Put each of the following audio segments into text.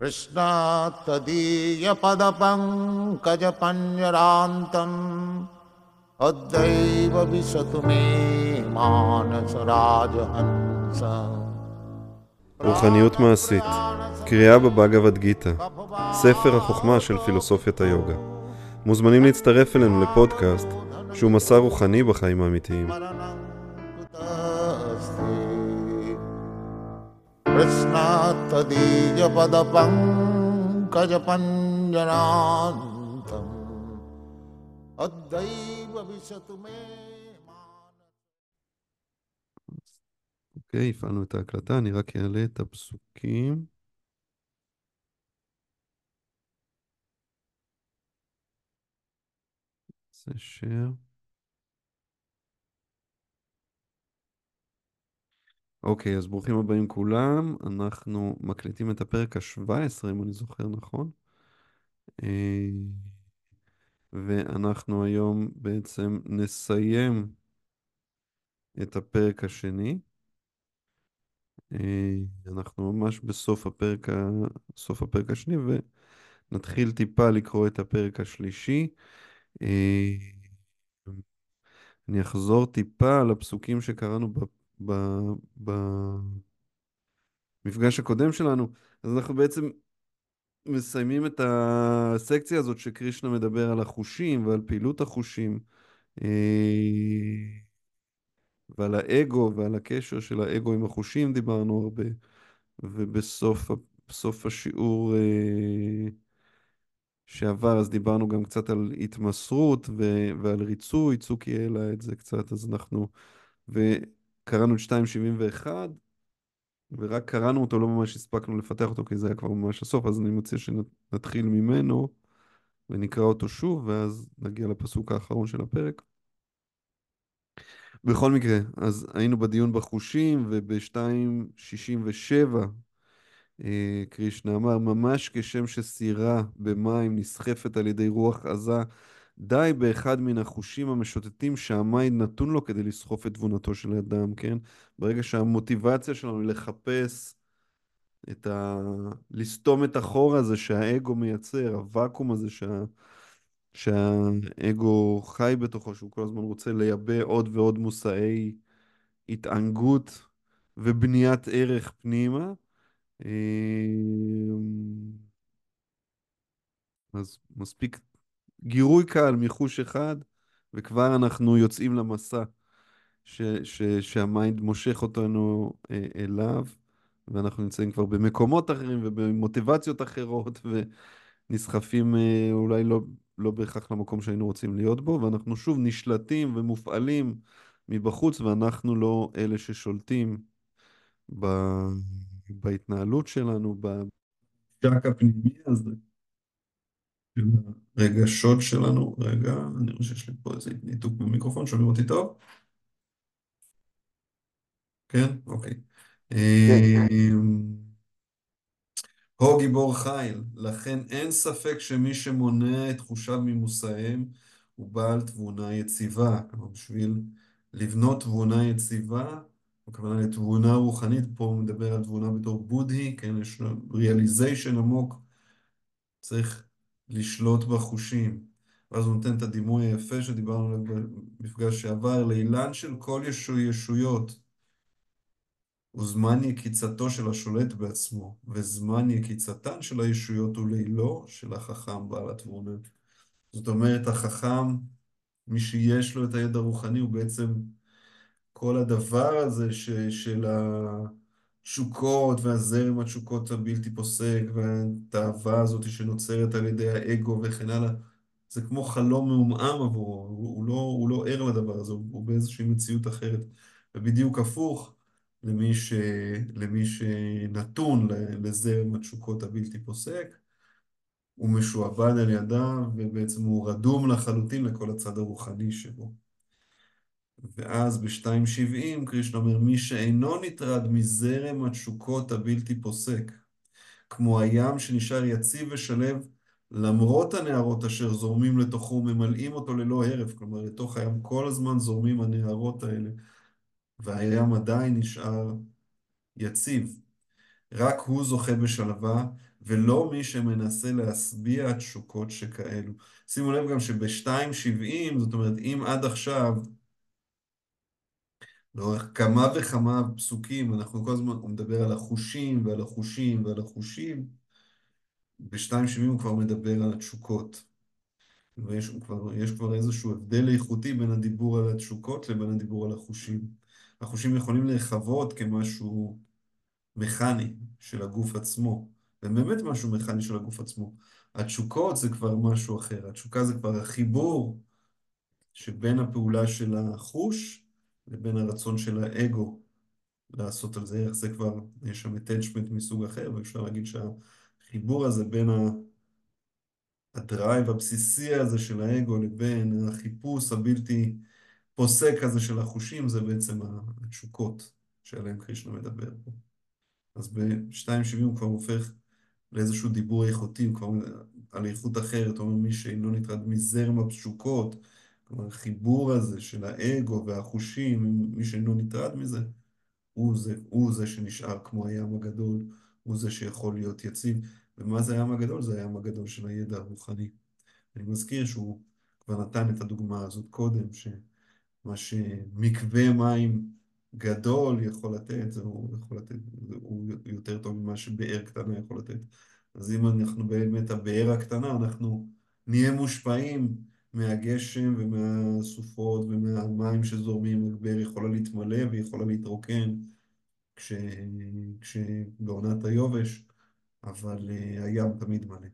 कृष्णात्तदीयपदपङ्कजपञ्जरान्तम् अद्यैव विशतु मे मानसराजहंस רוחניות מעשית, קריאה בבאגavad גיתא, ספר החוכמה של פילוסופיית היוגה. מוזמנים להצטרף אלינו לפודקאסט שהוא מסע רוחני בחיים האמיתיים. कृष्णात्तदीयपदपङ्कजपञ्जरान्तम् अद्यैव विशतु मे אוקיי, הפעלנו את ההקלטה, אני רק אעלה את הפסוקים. זה share. אוקיי, אז ברוכים הבאים כולם. אנחנו מקליטים את הפרק ה-17, אם אני זוכר נכון. אה, ואנחנו היום בעצם נסיים את הפרק השני. אה, אנחנו ממש בסוף הפרק, ה... סוף הפרק השני, ונתחיל טיפה לקרוא את הפרק השלישי. אה, אני אחזור טיפה על הפסוקים שקראנו ב... במפגש הקודם שלנו. אז אנחנו בעצם מסיימים את הסקציה הזאת שקרישנה מדבר על החושים ועל פעילות החושים. אה, ועל האגו ועל הקשר של האגו עם החושים דיברנו הרבה, ובסוף בסוף השיעור אה, שעבר אז דיברנו גם קצת על התמסרות ו, ועל ריצוי, צוקי העלה את זה קצת, אז אנחנו, וקראנו את 271, ורק קראנו אותו, לא ממש הספקנו לפתח אותו כי זה היה כבר ממש הסוף, אז אני מציע שנתחיל ממנו ונקרא אותו שוב, ואז נגיע לפסוק האחרון של הפרק. בכל מקרה, אז היינו בדיון בחושים, וב-267 אה, קרישנה אמר, ממש כשם שסירה במים נסחפת על ידי רוח עזה, די באחד מן החושים המשוטטים שהמים נתון לו כדי לסחוף את תבונתו של אדם, כן? ברגע שהמוטיבציה שלנו היא לחפש את ה... לסתום את החור הזה שהאגו מייצר, הוואקום הזה שה... שהאגו חי בתוכו, שהוא כל הזמן רוצה לייבא עוד ועוד מושאי התענגות ובניית ערך פנימה. אמ, אז מספיק גירוי קל מחוש אחד, וכבר אנחנו יוצאים למסע ש, ש, שהמיינד מושך אותנו אה, אליו, ואנחנו נמצאים כבר במקומות אחרים ובמוטיבציות אחרות, ונסחפים אה, אולי לא לא בהכרח למקום שהיינו רוצים להיות בו, ואנחנו שוב נשלטים ומופעלים מבחוץ, ואנחנו לא אלה ששולטים ב... בהתנהלות שלנו, בשק הפנימי הזה, הרגשות שלנו. רגע, אני חושב שיש לי פה איזה ניתוק במיקרופון, שומעים אותי טוב? כן? אוקיי. כן. אמ, הו גיבור חיל, לכן אין ספק שמי שמונע את תחושיו ממושאיהם הוא בעל תבונה יציבה. כלומר, בשביל לבנות תבונה יציבה, הכוונה לתבונה רוחנית, פה הוא מדבר על תבונה בתור בודהי, כן, יש ריאליזיישן עמוק, צריך לשלוט בחושים. ואז הוא נותן את הדימוי היפה שדיברנו עליו במפגש שעבר, לאילן של כל ישו, ישויות. הוא זמן יקיצתו של השולט בעצמו, וזמן יקיצתן של הישויות הוא לילו של החכם בעל התבונה. זאת אומרת, החכם, מי שיש לו את הידע הרוחני, הוא בעצם כל הדבר הזה ש, של התשוקות והזרם התשוקות הבלתי פוסק, והתאווה הזאת שנוצרת על ידי האגו וכן הלאה, זה כמו חלום מעומעם עבורו, הוא, הוא, לא, הוא לא ער לדבר הזה, הוא, הוא באיזושהי מציאות אחרת. ובדיוק הפוך, למי, ש... למי שנתון לזרם התשוקות הבלתי פוסק, הוא משועבד על ידיו, ובעצם הוא רדום לחלוטין לכל הצד הרוחני שבו. ואז ב-270 קרישנה אומר, מי שאינו נטרד מזרם התשוקות הבלתי פוסק, כמו הים שנשאר יציב ושלב, למרות הנערות אשר זורמים לתוכו, ממלאים אותו ללא הרף, כלומר, לתוך הים כל הזמן זורמים הנערות האלה. והים עדיין נשאר יציב. רק הוא זוכה בשלווה, ולא מי שמנסה להשביע תשוקות שכאלו. שימו לב גם שב-2.70, זאת אומרת, אם עד עכשיו, לאורך כמה וכמה פסוקים, אנחנו כל הזמן, הוא מדבר על החושים ועל החושים ועל החושים, ב-2.70 הוא כבר מדבר על התשוקות. ויש כבר, יש כבר איזשהו הבדל איכותי בין הדיבור על התשוקות לבין הדיבור על החושים. החושים יכולים להיחוות כמשהו מכני של הגוף עצמו, ובאמת משהו מכני של הגוף עצמו. התשוקות זה כבר משהו אחר, התשוקה זה כבר החיבור שבין הפעולה של החוש לבין הרצון של האגו לעשות על זה איך זה כבר, יש שם attachment מסוג אחר, ואפשר להגיד שהחיבור הזה בין ה... הדרייב הבסיסי הזה של האגו לבין החיפוש הבלתי פוסק הזה של החושים, זה בעצם התשוקות שעליהן קרישנה מדבר פה. אז ב-2.70 הוא כבר הופך לאיזשהו דיבור איכותי, כבר על איכות אחרת, אומר מי שאינו נטרד מזרם התשוקות, כלומר החיבור הזה של האגו והחושים, מי שאינו נטרד מזה, הוא זה, הוא זה שנשאר כמו הים הגדול, הוא זה שיכול להיות יציב. ומה זה הים הגדול? זה הים הגדול של הידע הרוחני. אני מזכיר שהוא כבר נתן את הדוגמה הזאת קודם, שמה שמקווה מים גדול יכול לתת, זה הוא יכול לתת, הוא יותר טוב ממה שבאר קטנה יכול לתת. אז אם אנחנו באמת הבאר הקטנה, אנחנו נהיה מושפעים מהגשם ומהסופות ומהמים שזורמים, הבאר יכולה להתמלא ויכולה להתרוקן כש... כשבעונת היובש. אבל uh, הים תמיד מלא.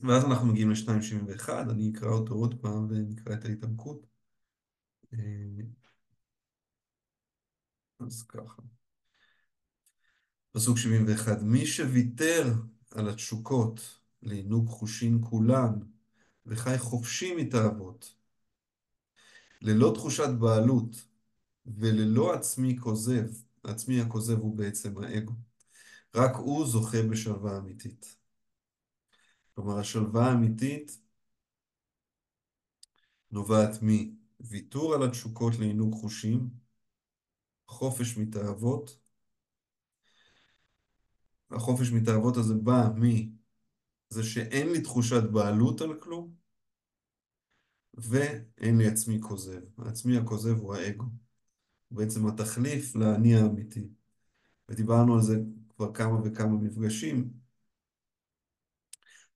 ואז אנחנו מגיעים ל-2.71, אני אקרא אותו עוד פעם ונקרא את ההתעמקות. Uh, אז ככה. פסוק 71, מי שוויתר על התשוקות לעינוג חושים כולן וחי חופשי מתאוות, ללא תחושת בעלות וללא עצמי כוזב, העצמי הכוזב הוא בעצם האגו. רק הוא זוכה בשלווה אמיתית. כלומר, השלווה האמיתית נובעת מוויתור על התשוקות לעינוג חושים, חופש מתאוות. החופש מתאוות הזה בא מזה שאין לי תחושת בעלות על כלום, ואין לי עצמי כוזב. העצמי הכוזב הוא האגו. בעצם התחליף לאני האמיתי. ודיברנו על זה כבר כמה וכמה מפגשים.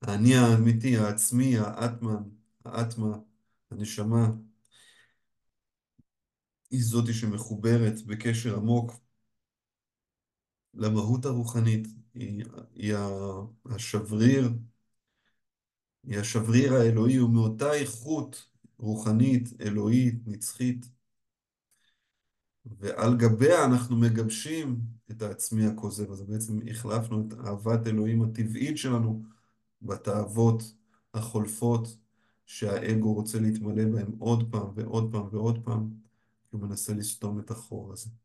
האני האמיתי, העצמי, האטמן, האטמה, הנשמה, היא זאתי שמחוברת בקשר עמוק למהות הרוחנית, היא, היא השבריר, היא השבריר האלוהי, הוא מאותה איכות רוחנית, אלוהית, נצחית, ועל גביה אנחנו מגבשים את העצמי הכוזב. אז בעצם החלפנו את אהבת אלוהים הטבעית שלנו בתאוות החולפות שהאגו רוצה להתמלא בהם עוד פעם ועוד פעם ועוד פעם, כי הוא מנסה לסתום את החור הזה.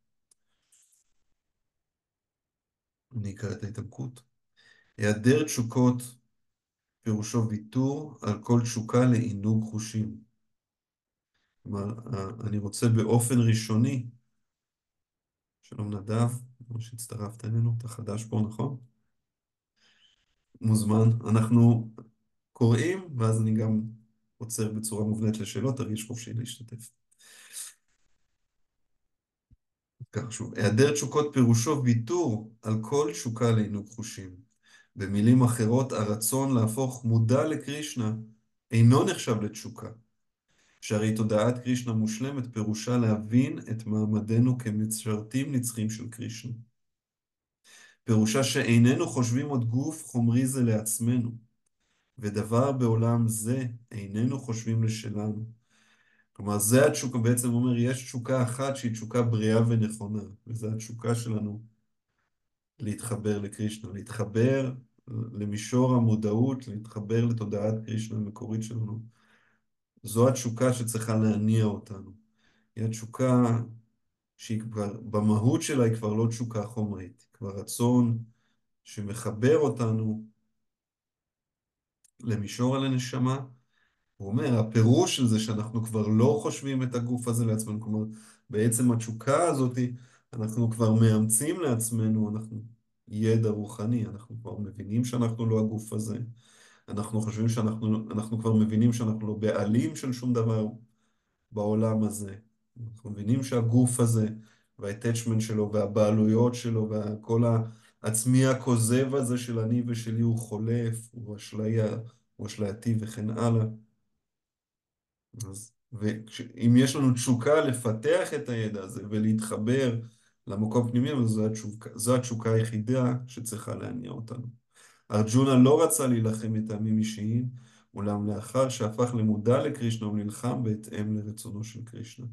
אני אקרא את ההתעמקות. היעדר תשוקות פירושו ויתור על כל תשוקה לעינוג חושים. כלומר, אני רוצה באופן ראשוני שלום נדב, כמו שהצטרפת אלינו, אתה חדש פה, נכון? מוזמן. אנחנו קוראים, ואז אני גם עוצר בצורה מובנית לשאלות, תרגיש חופשי להשתתף. ככה שוב, היעדר תשוקות פירושו ויתור על כל תשוקה לעינוג חושים. במילים אחרות, הרצון להפוך מודע לקרישנה אינו נחשב לתשוקה. שהרי תודעת קרישנה מושלמת פירושה להבין את מעמדנו כמשרתים נצחים של קרישנה. פירושה שאיננו חושבים עוד גוף חומרי זה לעצמנו, ודבר בעולם זה איננו חושבים לשלנו. כלומר, זה התשוקה, בעצם אומר, יש תשוקה אחת שהיא תשוקה בריאה ונכונה, וזו התשוקה שלנו להתחבר לקרישנה, להתחבר למישור המודעות, להתחבר לתודעת קרישנה המקורית שלנו. זו התשוקה שצריכה להניע אותנו. היא התשוקה שהיא כבר, במהות שלה היא כבר לא תשוקה חומרית, היא כבר רצון שמחבר אותנו למישור על הנשמה. הוא אומר, הפירוש של זה שאנחנו כבר לא חושבים את הגוף הזה לעצמנו, כלומר, בעצם התשוקה הזאת, אנחנו כבר מאמצים לעצמנו, אנחנו ידע רוחני, אנחנו כבר מבינים שאנחנו לא הגוף הזה, אנחנו חושבים שאנחנו, אנחנו כבר מבינים שאנחנו לא בעלים של שום דבר בעולם הזה. אנחנו מבינים שהגוף הזה והאטצ'מנט שלו והבעלויות שלו וכל העצמי הכוזב הזה של אני ושלי הוא חולף, הוא אשליה, הוא אשלייתי וכן הלאה. אז, ואם יש לנו תשוקה לפתח את הידע הזה ולהתחבר למקום פנימי, אז זו התשוקה, זו התשוקה היחידה שצריכה להניע אותנו. ארג'ונה לא רצה להילחם מטעמים אישיים, אולם לאחר שהפך למודע לקרישנה, הוא נלחם בהתאם לרצונו של קרישנה.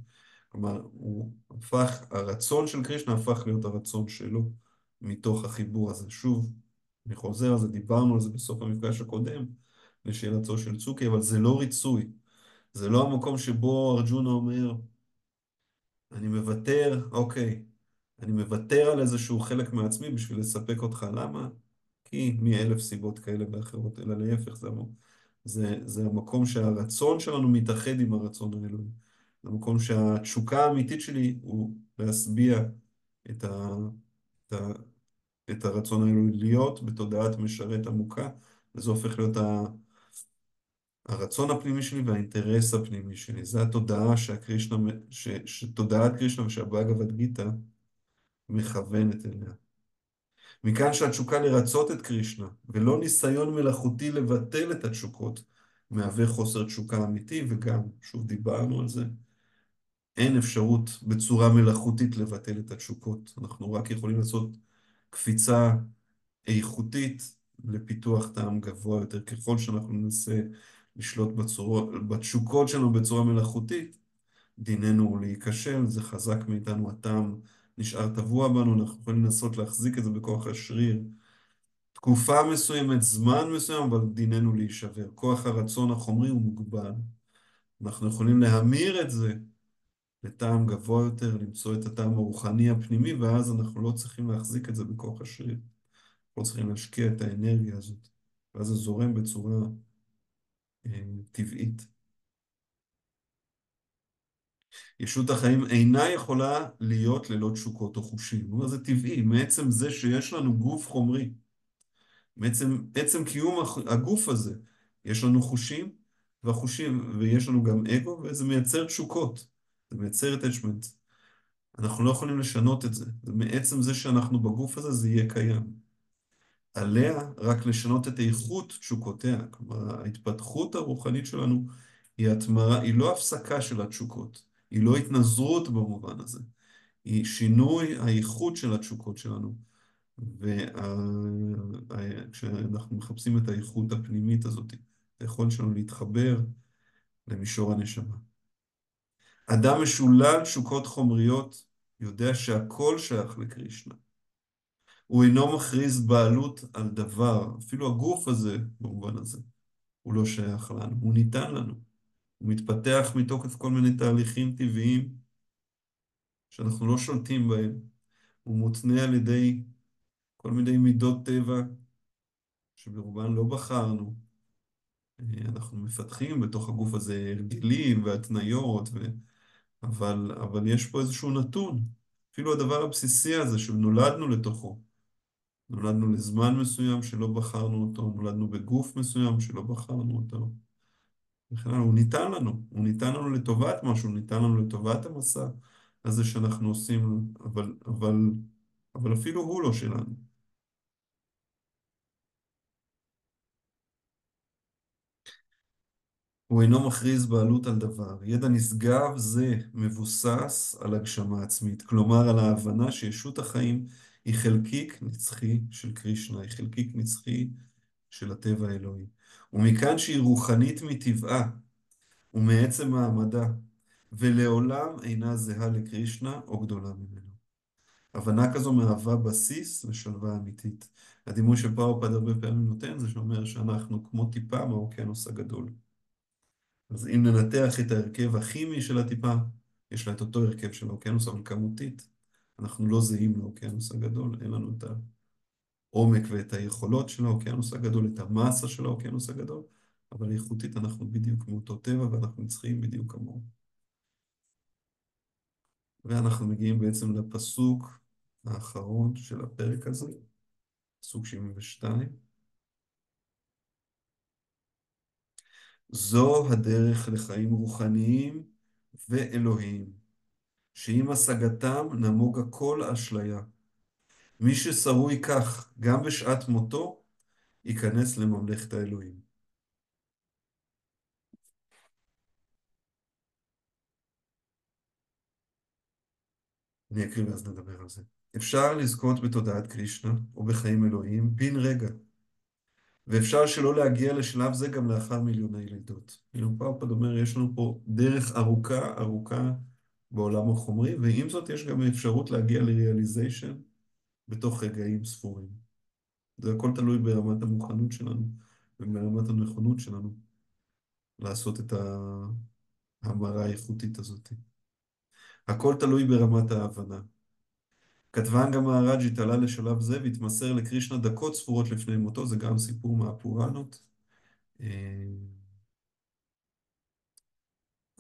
כלומר, הוא הפך, הרצון של קרישנה הפך להיות הרצון שלו מתוך החיבור הזה. שוב, אני חוזר על זה, דיברנו על זה בסוף המפגש הקודם, לשאלתו של צוקי, אבל זה לא ריצוי. זה לא המקום שבו ארג'ונה אומר, אני מוותר, אוקיי, אני מוותר על איזשהו חלק מעצמי בשביל לספק אותך. למה? כי מאלף סיבות כאלה ואחרות, אלא להפך, זה, זה, זה המקום שהרצון שלנו מתאחד עם הרצון האלוהי. זה המקום שהתשוקה האמיתית שלי הוא להשביע את, ה, את, ה, את הרצון האלוהי להיות בתודעת משרת עמוקה, וזה הופך להיות ה... הרצון הפנימי שלי והאינטרס הפנימי שלי. זו התודעה שהקרישנה, ש, שתודעת קרישנה ושהבאגבד גיתא מכוונת אליה. מכאן שהתשוקה לרצות את קרישנה, ולא ניסיון מלאכותי לבטל את התשוקות, מהווה חוסר תשוקה אמיתי, וגם, שוב דיברנו על זה, אין אפשרות בצורה מלאכותית לבטל את התשוקות. אנחנו רק יכולים לעשות קפיצה איכותית לפיתוח טעם גבוה יותר. ככל שאנחנו ננסה לשלוט בתשוקות שלנו בצורה מלאכותית, דיננו הוא להיכשל, זה חזק מאיתנו, הטעם נשאר טבוע בנו, אנחנו יכולים לנסות להחזיק את זה בכוח השריר. תקופה מסוימת, זמן מסוים, אבל דיננו להישבר. כוח הרצון החומרי הוא מוגבל. אנחנו יכולים להמיר את זה לטעם גבוה יותר, למצוא את הטעם הרוחני הפנימי, ואז אנחנו לא צריכים להחזיק את זה בכוח השריר. לא צריכים להשקיע את האנרגיה הזאת, ואז זה זורם בצורה טבעית. ישות החיים אינה יכולה להיות ללא תשוקות או חושים. אומר, זה טבעי, מעצם זה שיש לנו גוף חומרי, מעצם עצם קיום הגוף הזה, יש לנו חושים, והחושים, ויש לנו גם אגו, וזה מייצר תשוקות, זה מייצר attachment. אנחנו לא יכולים לשנות את זה. מעצם זה שאנחנו בגוף הזה, זה יהיה קיים. עליה רק לשנות את איכות תשוקותיה. כלומר, ההתפתחות הרוחנית שלנו היא התמרה, היא לא הפסקה של התשוקות. היא לא התנזרות במובן הזה, היא שינוי האיכות של התשוקות שלנו. וכשאנחנו מחפשים את האיכות הפנימית הזאת, היכולת שלנו להתחבר למישור הנשמה. אדם משולל תשוקות חומריות יודע שהכל שייך לקרישנה. הוא אינו מכריז בעלות על דבר, אפילו הגוף הזה, במובן הזה, הוא לא שייך לנו, הוא ניתן לנו. הוא מתפתח מתוקף כל מיני תהליכים טבעיים שאנחנו לא שולטים בהם. הוא מותנה על ידי כל מיני מידות טבע שברובן לא בחרנו. אנחנו מפתחים בתוך הגוף הזה הרגלים והתניות, ו... אבל, אבל יש פה איזשהו נתון. אפילו הדבר הבסיסי הזה שנולדנו לתוכו. נולדנו לזמן מסוים שלא בחרנו אותו, נולדנו בגוף מסוים שלא בחרנו אותו. וכן הלאה, הוא ניתן לנו, הוא ניתן לנו לטובת משהו, הוא ניתן לנו לטובת המסע הזה שאנחנו עושים, אבל, אבל, אבל אפילו הוא לא שלנו. הוא אינו מכריז בעלות על דבר. ידע נשגב זה מבוסס על הגשמה עצמית, כלומר על ההבנה שישות החיים היא חלקיק נצחי של קרישנה, היא חלקיק נצחי של הטבע האלוהי. ומכאן שהיא רוחנית מטבעה ומעצם מעמדה, ולעולם אינה זהה לקרישנה או גדולה ממנו. הבנה כזו מהווה בסיס לשלווה אמיתית. הדימוי שפרבהופאד הרבה פעמים נותן זה שאומר שאנחנו כמו טיפה מהאוקיינוס הגדול. אז אם ננתח את ההרכב הכימי של הטיפה, יש לה את אותו הרכב של האוקיינוס, אבל כמותית, אנחנו לא זהים לאוקיינוס הגדול, אין לנו את העומק ואת היכולות של האוקיינוס הגדול, את המסה של האוקיינוס הגדול, אבל איכותית אנחנו בדיוק מאותו טבע ואנחנו נצחיים בדיוק כמוהו. ואנחנו מגיעים בעצם לפסוק האחרון של הפרק הזה. סוג 72. זו הדרך לחיים רוחניים ואלוהיים, שעם השגתם נמוגה כל אשליה. מי ששרוי כך, גם בשעת מותו, ייכנס לממלכת האלוהים. אני אקריא ואז נדבר על זה. אפשר לזכות בתודעת קרישנה או בחיים אלוהיים בן רגע, ואפשר שלא להגיע לשלב זה גם לאחר מיליוני לידות. כאילו פרפד אומר, יש לנו פה דרך ארוכה ארוכה בעולם החומרי, ועם זאת יש גם אפשרות להגיע לריאליזיישן בתוך רגעים ספורים. זה הכל תלוי ברמת המוכנות שלנו וברמת הנכונות שלנו לעשות את ההמרה האיכותית הזאת. הכל תלוי ברמת ההבנה. כתבן גם מהראג'ית עלה לשלב זה והתמסר לקרישנה דקות ספורות לפני מותו, זה גם סיפור מהפוראנות.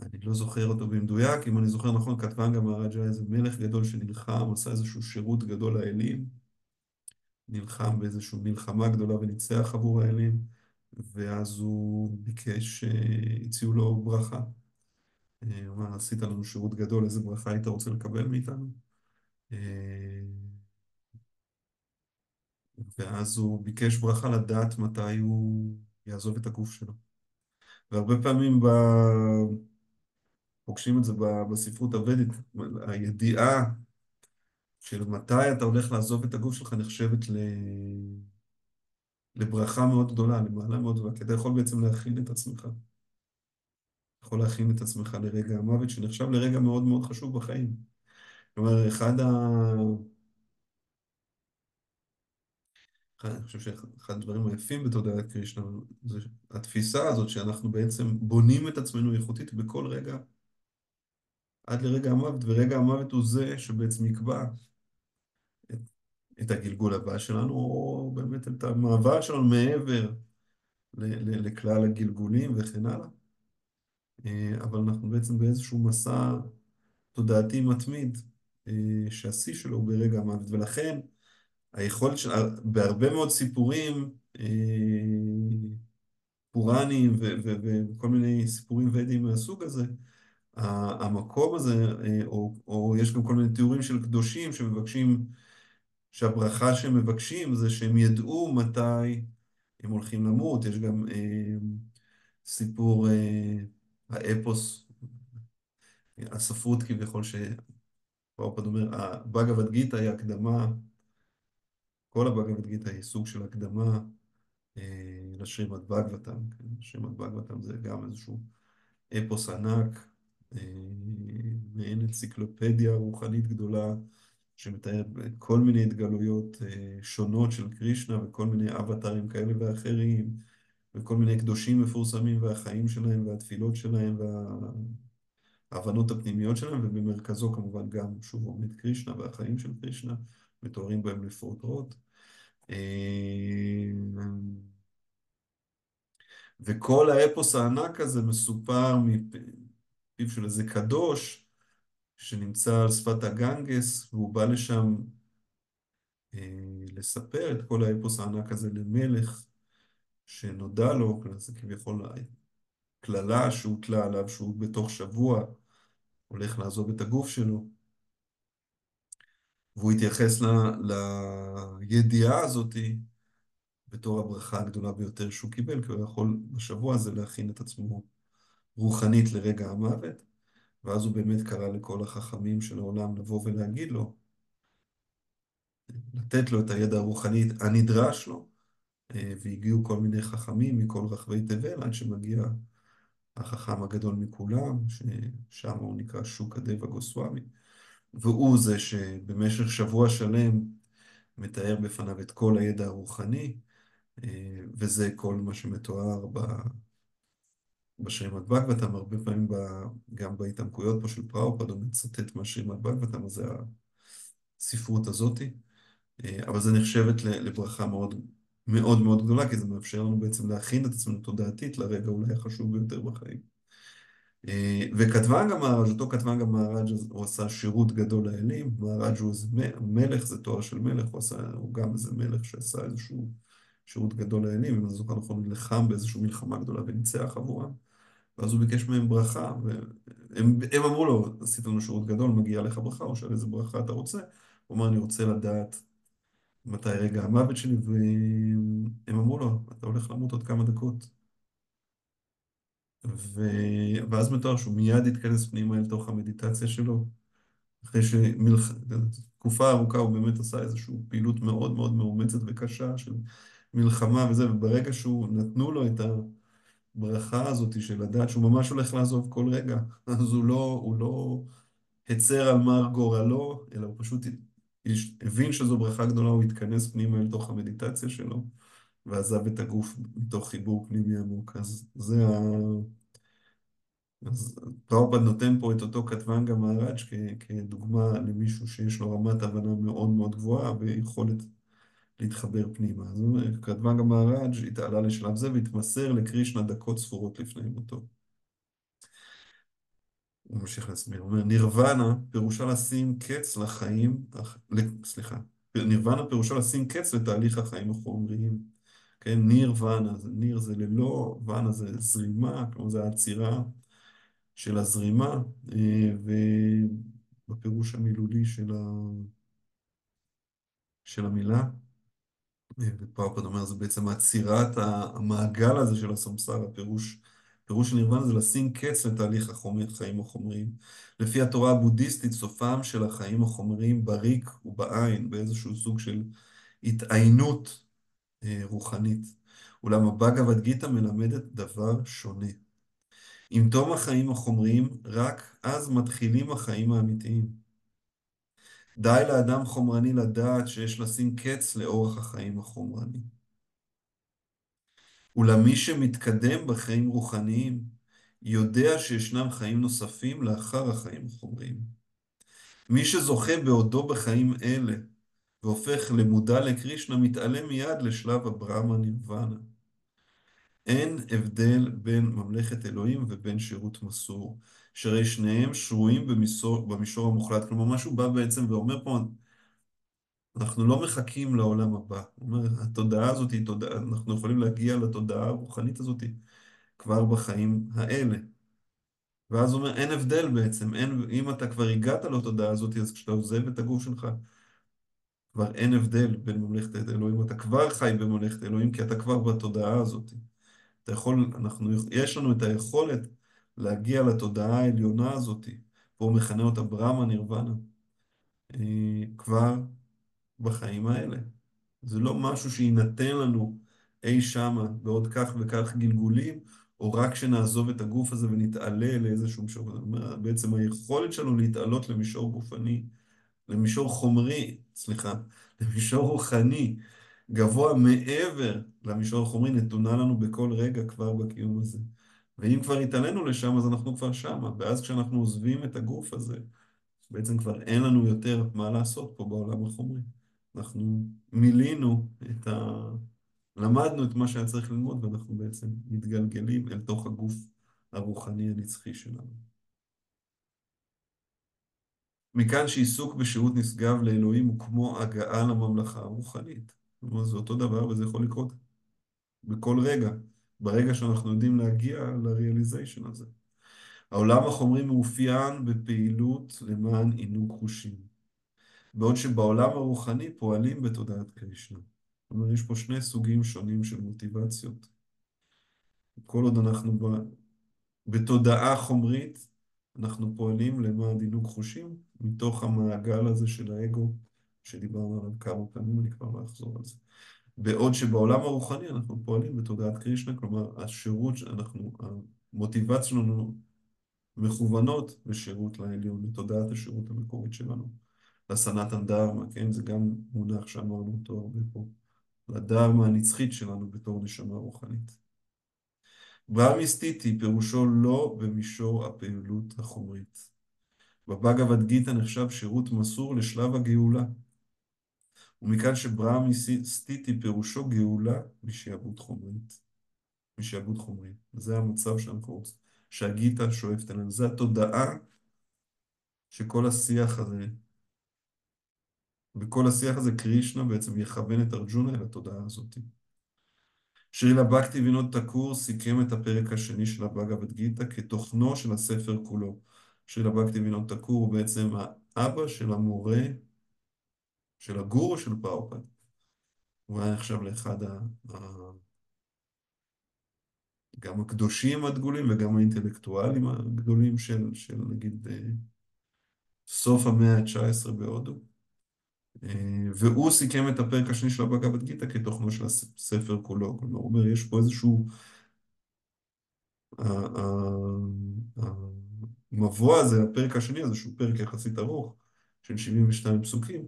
אני לא זוכר אותו במדויק, אם אני זוכר נכון, כתבן גם מהראג'ה איזה מלך גדול שנלחם, עשה איזשהו שירות גדול לאלים, נלחם באיזושהי מלחמה גדולה וניצח עבור האלים, ואז הוא ביקש, אה, הציעו לו ברכה. אה, הוא אמר, עשית לנו שירות גדול, איזה ברכה היית רוצה לקבל מאיתנו? אה, ואז הוא ביקש ברכה לדעת מתי הוא יעזוב את הגוף שלו. והרבה פעמים ב... פוגשים את זה בספרות הוודית, הידיעה של מתי אתה הולך לעזוב את הגוף שלך נחשבת ל... לברכה מאוד גדולה, למעלה מאוד גדולה, כי אתה יכול בעצם להכין את עצמך. יכול להכין את עצמך לרגע המוות, שנחשב לרגע מאוד מאוד חשוב בחיים. כלומר, אחד ה... אני חושב שאחד הדברים היפים בתודעת קרישנה זה התפיסה הזאת שאנחנו בעצם בונים את עצמנו איכותית בכל רגע עד לרגע המוות, ורגע המוות הוא זה שבעצם יקבע את, את הגלגול הבא שלנו, או באמת את המעבר שלנו מעבר ל, ל, לכלל הגלגולים וכן הלאה. אה, אבל אנחנו בעצם באיזשהו מסע תודעתי מתמיד, אה, שהשיא שלו הוא ברגע המוות, ולכן היכולת של... בהרבה מאוד סיפורים אה, פוראניים וכל מיני סיפורים ודיים מהסוג הזה, המקום הזה, או, או יש גם כל מיני תיאורים של קדושים שמבקשים, שהברכה שהם מבקשים זה שהם ידעו מתי הם הולכים למות. יש גם אה, סיפור אה, האפוס, הספרות כביכול, שפרופד אומר, הבאגבד גיתא היא הקדמה, כל הבאגבד גיתא היא סוג של הקדמה אה, לשרימד באגבתם. כן? שרימד באגבתם זה גם איזשהו אפוס ענק, אה, מעין אנציקלופדיה רוחנית גדולה שמתארת כל מיני התגלויות אה, שונות של קרישנה וכל מיני אבטרים כאלה ואחרים וכל מיני קדושים מפורסמים והחיים שלהם והתפילות שלהם וההבנות הפנימיות שלהם ובמרכזו כמובן גם שוב עומד קרישנה והחיים של קרישנה מתוארים בהם לפרוטרוט. אה, וכל האפוס הענק הזה מסופר מפיו של איזה קדוש שנמצא על שפת הגנגס, והוא בא לשם אה, לספר את כל האפוס הענק הזה למלך שנודע לו, זה כביכול קללה שהוטלה עליו, שהוא בתוך שבוע הולך לעזוב את הגוף שלו. והוא התייחס לידיעה הזאתי בתור הברכה הגדולה ביותר שהוא קיבל, כי הוא יכול בשבוע הזה להכין את עצמו רוחנית לרגע המוות. ואז הוא באמת קרא לכל החכמים של העולם לבוא ולהגיד לו, לתת לו את הידע הרוחני הנדרש לו, אה, והגיעו כל מיני חכמים מכל רחבי תבל, עד שמגיע החכם הגדול מכולם, ששם הוא נקרא שוק הדבה גוסוואמי, והוא זה שבמשך שבוע שלם מתאר בפניו את כל הידע הרוחני, אה, וזה כל מה שמתואר ב... בשרימד בגבתם, הרבה פעמים ב, גם בהתעמקויות פה של פראופד הוא מצטט מהשרימד בגבתם, אז זה הספרות הזאתי, אה, אבל זה נחשבת לברכה מאוד מאוד מאוד גדולה, כי זה מאפשר לנו בעצם להכין את עצמנו תודעתית לרגע אולי החשוב ביותר בחיים. אה, וכתבן גם מהראג', אותו כתבן גם מהראג', הוא עשה שירות גדול לאלים, מהראג' הוא איזה מלך, זה תואר של מלך, הוא עשה, הוא גם איזה מלך שעשה איזשהו שירות גדול לאלים, אם אני זוכר נכון, נלחם באיזושהי מלחמה גדולה וניצח עבורם, ואז הוא ביקש מהם ברכה, והם הם אמרו לו, עשית לנו שירות גדול, מגיע לך ברכה, הוא שאל איזה ברכה אתה רוצה, הוא אמר, אני רוצה לדעת מתי רגע המוות שלי, והם אמרו לו, אתה הולך למות עוד כמה דקות. ו... ואז מתואר שהוא מיד התכנס פנימה אל תוך המדיטציה שלו, אחרי שתקופה ארוכה הוא באמת עשה איזושהי פעילות מאוד מאוד מאומצת וקשה של מלחמה וזה, וברגע שהוא, נתנו לו את הברכה הזאת של לדעת שהוא ממש הולך לעזוב כל רגע, אז הוא לא, הוא לא הצר על מר גורלו, אלא הוא פשוט הבין שזו ברכה גדולה, הוא התכנס פנימה אל תוך המדיטציה שלו, ועזב את הגוף מתוך חיבור פנימי עמוק. אז זה ה... אז פראופד נותן פה את אותו כתבן גם מהראג' כדוגמה למישהו שיש לו רמת הבנה מאוד מאוד גבוהה ויכולת להתחבר פנימה. אז כתבן גם מהראג' התעלה לשלב זה והתמסר לקרישנה דקות ספורות לפני מותו. הוא ממשיך להסביר, הוא אומר, נירוונה פירושה לשים קץ לחיים, סליחה, נירוונה פירושה לשים קץ לתהליך החיים החומריים. כן, ניר ואנה, ניר זה ללא, ואנה זה זרימה, כלומר זה העצירה של הזרימה, אה, ובפירוש המילולי של, ה... של המילה. ופרפד אומר, זה בעצם עצירת המעגל הזה של הסמסר, הפירוש, פירוש נירוונה זה לשים קץ לתהליך החיים החומריים. לפי התורה הבודהיסטית, סופם של החיים החומריים בריק ובעין, באיזשהו סוג של התעיינות אה, רוחנית. אולם הבאגavad גיתא מלמדת דבר שונה. עם תום החיים החומריים, רק אז מתחילים החיים האמיתיים. די לאדם חומרני לדעת שיש לשים קץ לאורח החיים החומרני. אולם מי שמתקדם בחיים רוחניים, יודע שישנם חיים נוספים לאחר החיים החומריים. מי שזוכה בעודו בחיים אלה, והופך למודע לקרישנה, מתעלה מיד לשלב הברמה נירוונה. אין הבדל בין ממלכת אלוהים ובין שירות מסור, שהרי שניהם שרויים במישור, במישור המוחלט. כלומר, מה שהוא בא בעצם ואומר פה, אנחנו לא מחכים לעולם הבא. הוא אומר, התודעה הזאת היא תודעה, אנחנו יכולים להגיע לתודעה הרוחנית הזאת כבר בחיים האלה. ואז הוא אומר, אין הבדל בעצם, אין, אם אתה כבר הגעת לתודעה הזאת, אז כשאתה עוזב את הגוף שלך, כבר אין הבדל בין ממלכת אלוהים, אתה כבר חי בממלכת אלוהים, כי אתה כבר בתודעה הזאת. אתה יכול, אנחנו, יש לנו את היכולת להגיע לתודעה העליונה הזאת, והוא מכנה אותה ברמה נירוונה, אה, כבר בחיים האלה. זה לא משהו שיינתן לנו אי שמה בעוד כך וכך גלגולים, או רק כשנעזוב את הגוף הזה ונתעלה לאיזשהו מישור. בעצם היכולת שלנו להתעלות למישור גופני, למישור חומרי, סליחה, למישור רוחני, גבוה מעבר למישור החומרי, נתונה לנו בכל רגע כבר בקיום הזה. ואם כבר התעלינו לשם, אז אנחנו כבר שמה. ואז כשאנחנו עוזבים את הגוף הזה, בעצם כבר אין לנו יותר מה לעשות פה בעולם החומרי. אנחנו מילינו את ה... למדנו את מה שהיה צריך ללמוד, ואנחנו בעצם מתגלגלים אל תוך הגוף הרוחני הנצחי שלנו. מכאן שעיסוק בשירות נשגב לאלוהים הוא כמו הגעה לממלכה הרוחנית. זאת אומרת, זה אותו דבר וזה יכול לקרות בכל רגע, ברגע שאנחנו יודעים להגיע לריאליזיישן הזה. העולם החומרי מאופיין בפעילות למען עינוג חושים, בעוד שבעולם הרוחני פועלים בתודעת קרישנה. זאת אומרת, יש פה שני סוגים שונים של מוטיבציות. כל עוד אנחנו בתודעה חומרית, אנחנו פועלים למען עינוג חושים, מתוך המעגל הזה של האגו, שדיברנו עליו כמה פעמים, אני כבר לא אחזור על זה. בעוד שבעולם הרוחני אנחנו פועלים בתודעת קרישנה, כלומר, השירות שאנחנו, המוטיבציה שלנו מכוונות בשירות לעליון, בתודעת השירות המקורית שלנו. לסנתן דרמה, כן? זה גם מונח שאמרנו אותו הרבה פה. לדרמה הנצחית שלנו בתור נשמה רוחנית. ברמיסטיטי פירושו לא במישור הפעילות החומרית. בבאגavad גיתא נחשב שירות מסור לשלב הגאולה. ומכאן שברהמי סטהיטי פירושו גאולה משעבוד חומרית. משעבוד חומרי. זה המצב שאנחנו רוצים. שהגיטה שואפת אלינו. זו התודעה שכל השיח הזה, בכל השיח הזה קרישנה בעצם יכוון את ארג'ונה אל התודעה הזאת. שרילה בקטי וינוד תקור סיכם את הפרק השני של הבהגווד גיתא כתוכנו של הספר כולו. שרילה בקטי וינוד תקור הוא בעצם האבא של המורה, של הגורו של פאופד. הוא היה עכשיו לאחד ה... גם הקדושים הדגולים וגם האינטלקטואלים הגדולים של, של נגיד אה, סוף המאה ה-19 בהודו. אה, והוא סיכם את הפרק השני של הבגבד גיתא כתוכנו של הספר כולו. כלומר, הוא אומר, יש פה איזשהו... המבוא הזה, הפרק השני הזה, שהוא פרק יחסית ארוך, של 72 פסוקים,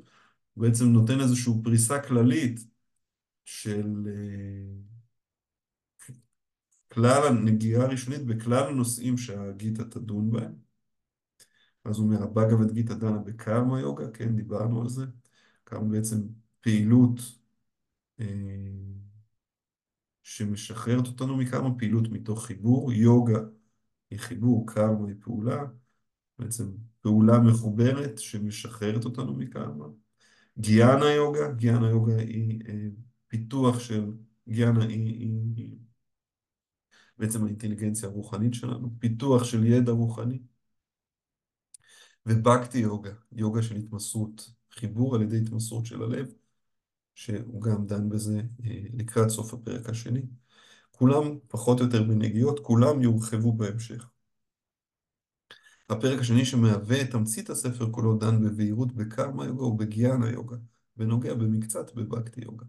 בעצם נותן איזושהי פריסה כללית של אה, כלל הנגיעה הראשונית בכלל הנושאים שהגיתא תדון בהם. אז הוא אומר, הבאגבד גיתא דנה בקרמה יוגה, כן, דיברנו על זה. קרמה בעצם פעילות אה, שמשחררת אותנו מקרמה, פעילות מתוך חיבור. יוגה היא חיבור, קרמה היא פעולה. בעצם פעולה מחוברת שמשחררת אותנו מקרמה. גיאנה יוגה, גיאנה יוגה היא אה, פיתוח של, גיאנה היא, היא, היא בעצם האינטליגנציה הרוחנית שלנו, פיתוח של ידע רוחני. ובקטי יוגה, יוגה של התמסרות, חיבור על ידי התמסרות של הלב, שהוא גם דן בזה אה, לקראת סוף הפרק השני. כולם פחות או יותר בנגיעות, כולם יורחבו בהמשך. הפרק השני שמהווה את תמצית הספר כולו דן בבהירות בקרמה יוגה ובגיאנה יוגה, ונוגע במקצת בבקטי יוגה.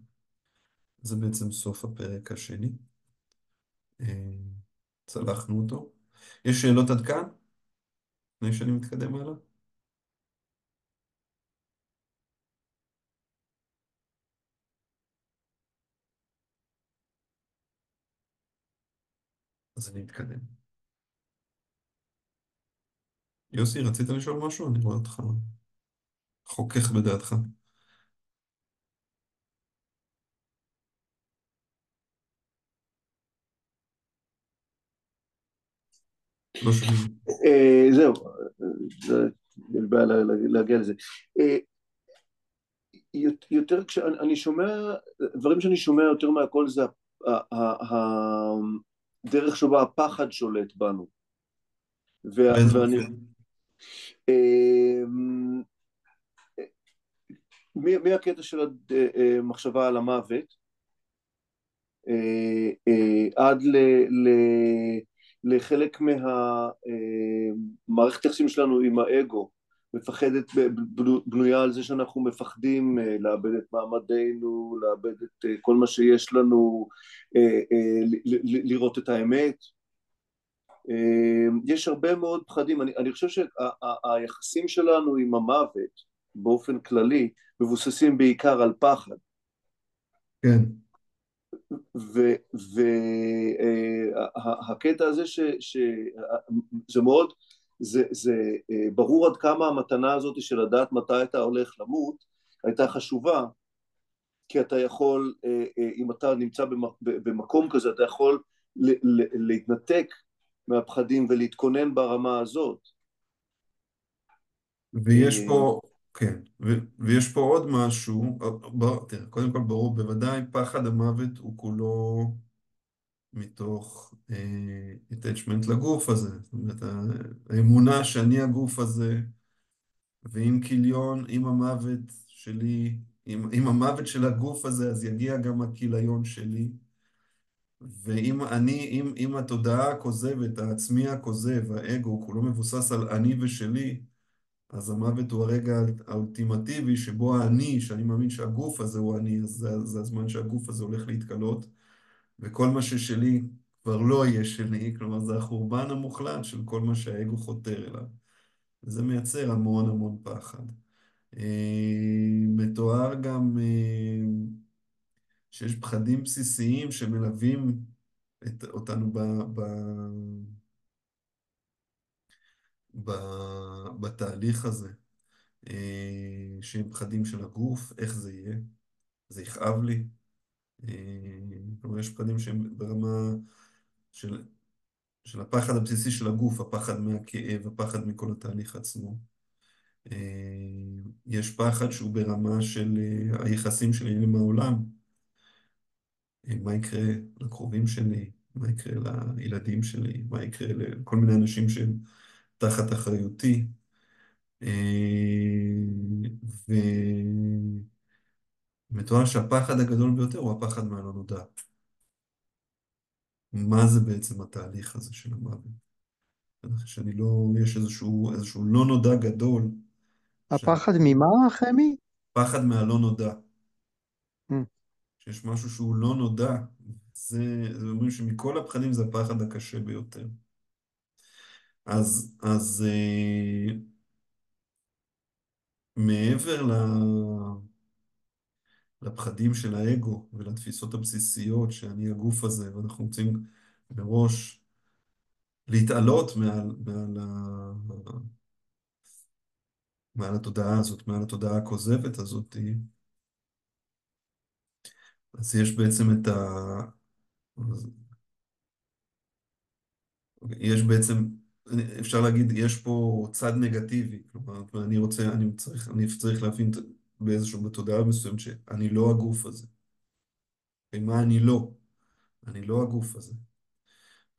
זה בעצם סוף הפרק השני. אה, צלחנו אותו. יש שאלות עד כאן? לפני שאני מתקדם הלאה? אז אני אתקדם. יוסי, רצית לשאול משהו? אני רואה אותך חוכך בדעתך. לא שומעים. אה, זהו, אין בעיה להגיע לזה. אה, יותר כשאני שומע, דברים שאני שומע יותר מהכל זה הדרך שבה הפחד שולט בנו. ואני... אה, מהקטע של המחשבה על המוות עד ל... לחלק מהמערכת היחסים שלנו עם האגו, מפחדת, בנויה על זה שאנחנו מפחדים אה, לאבד את מעמדנו, לאבד את אה, כל מה שיש לנו, אה, לראות את האמת. יש הרבה מאוד פחדים, אני, אני חושב שהיחסים שלנו עם המוות באופן כללי מבוססים בעיקר על פחד. כן. והקטע הזה שזה מאוד, זה, זה ברור עד כמה המתנה הזאת של לדעת מתי אתה הולך למות הייתה חשובה, כי אתה יכול, אם אתה נמצא במקום כזה, אתה יכול להתנתק מהפחדים ולהתכונן ברמה הזאת. ויש פה, כן, ו- ויש פה עוד משהו, ב- תראה, קודם כל ברור, בוודאי פחד המוות הוא כולו מתוך אה, attachment לגוף הזה, זאת אומרת, האמונה שאני הגוף הזה, ואם כיליון, אם המוות שלי, אם, אם המוות של הגוף הזה, אז יגיע גם הכיליון שלי. ואם אני, אם, אם התודעה הכוזבת, העצמי הכוזב, האגו, כולו מבוסס על אני ושלי, אז המוות הוא הרגע האולטימטיבי שבו האני, שאני מאמין שהגוף הזה הוא אני, אז זה, זה הזמן שהגוף הזה הולך להתקלות, וכל מה ששלי כבר לא יהיה שלי, כלומר זה החורבן המוחלט של כל מה שהאגו חותר אליו. וזה מייצר המון המון פחד. אה, מתואר גם אה, שיש פחדים בסיסיים שמלווים את, אותנו ב... ב בתהליך הזה, אה, שהם פחדים של הגוף, איך זה יהיה, זה יכאב לי. אה, כלומר, יש פחדים שהם ברמה של, של הפחד הבסיסי של הגוף, הפחד מהכאב, הפחד מכל התהליך עצמו. אה, יש פחד שהוא ברמה של היחסים שלי עם העולם. אה, מה יקרה לקרובים שלי, מה יקרה לילדים שלי, מה יקרה לכל מיני אנשים שהם תחת אחריותי. ומתואר שהפחד הגדול ביותר הוא הפחד מהלא נודע. מה זה בעצם התהליך הזה של המוות? שאני לא, יש איזשהו, איזשהו לא נודע גדול. הפחד ממה, חמי? פחד מהלא נודע. Mm. שיש משהו שהוא לא נודע. זה, זה אומרים שמכל הפחדים זה הפחד הקשה ביותר. אז, אז אה, מעבר ל... לפחדים של האגו ולתפיסות הבסיסיות שאני הגוף הזה, ואנחנו רוצים מראש להתעלות מעל, מעל, ה... מעל התודעה הזאת, מעל התודעה הכוזבת הזאת, אז יש בעצם את ה... יש בעצם, אפשר להגיד, יש פה צד נגטיבי, כלומר, אני רוצה, אני צריך, אני צריך להבין באיזשהו, בתודעה מסוימת, שאני לא הגוף הזה. ומה אני לא? אני לא הגוף הזה.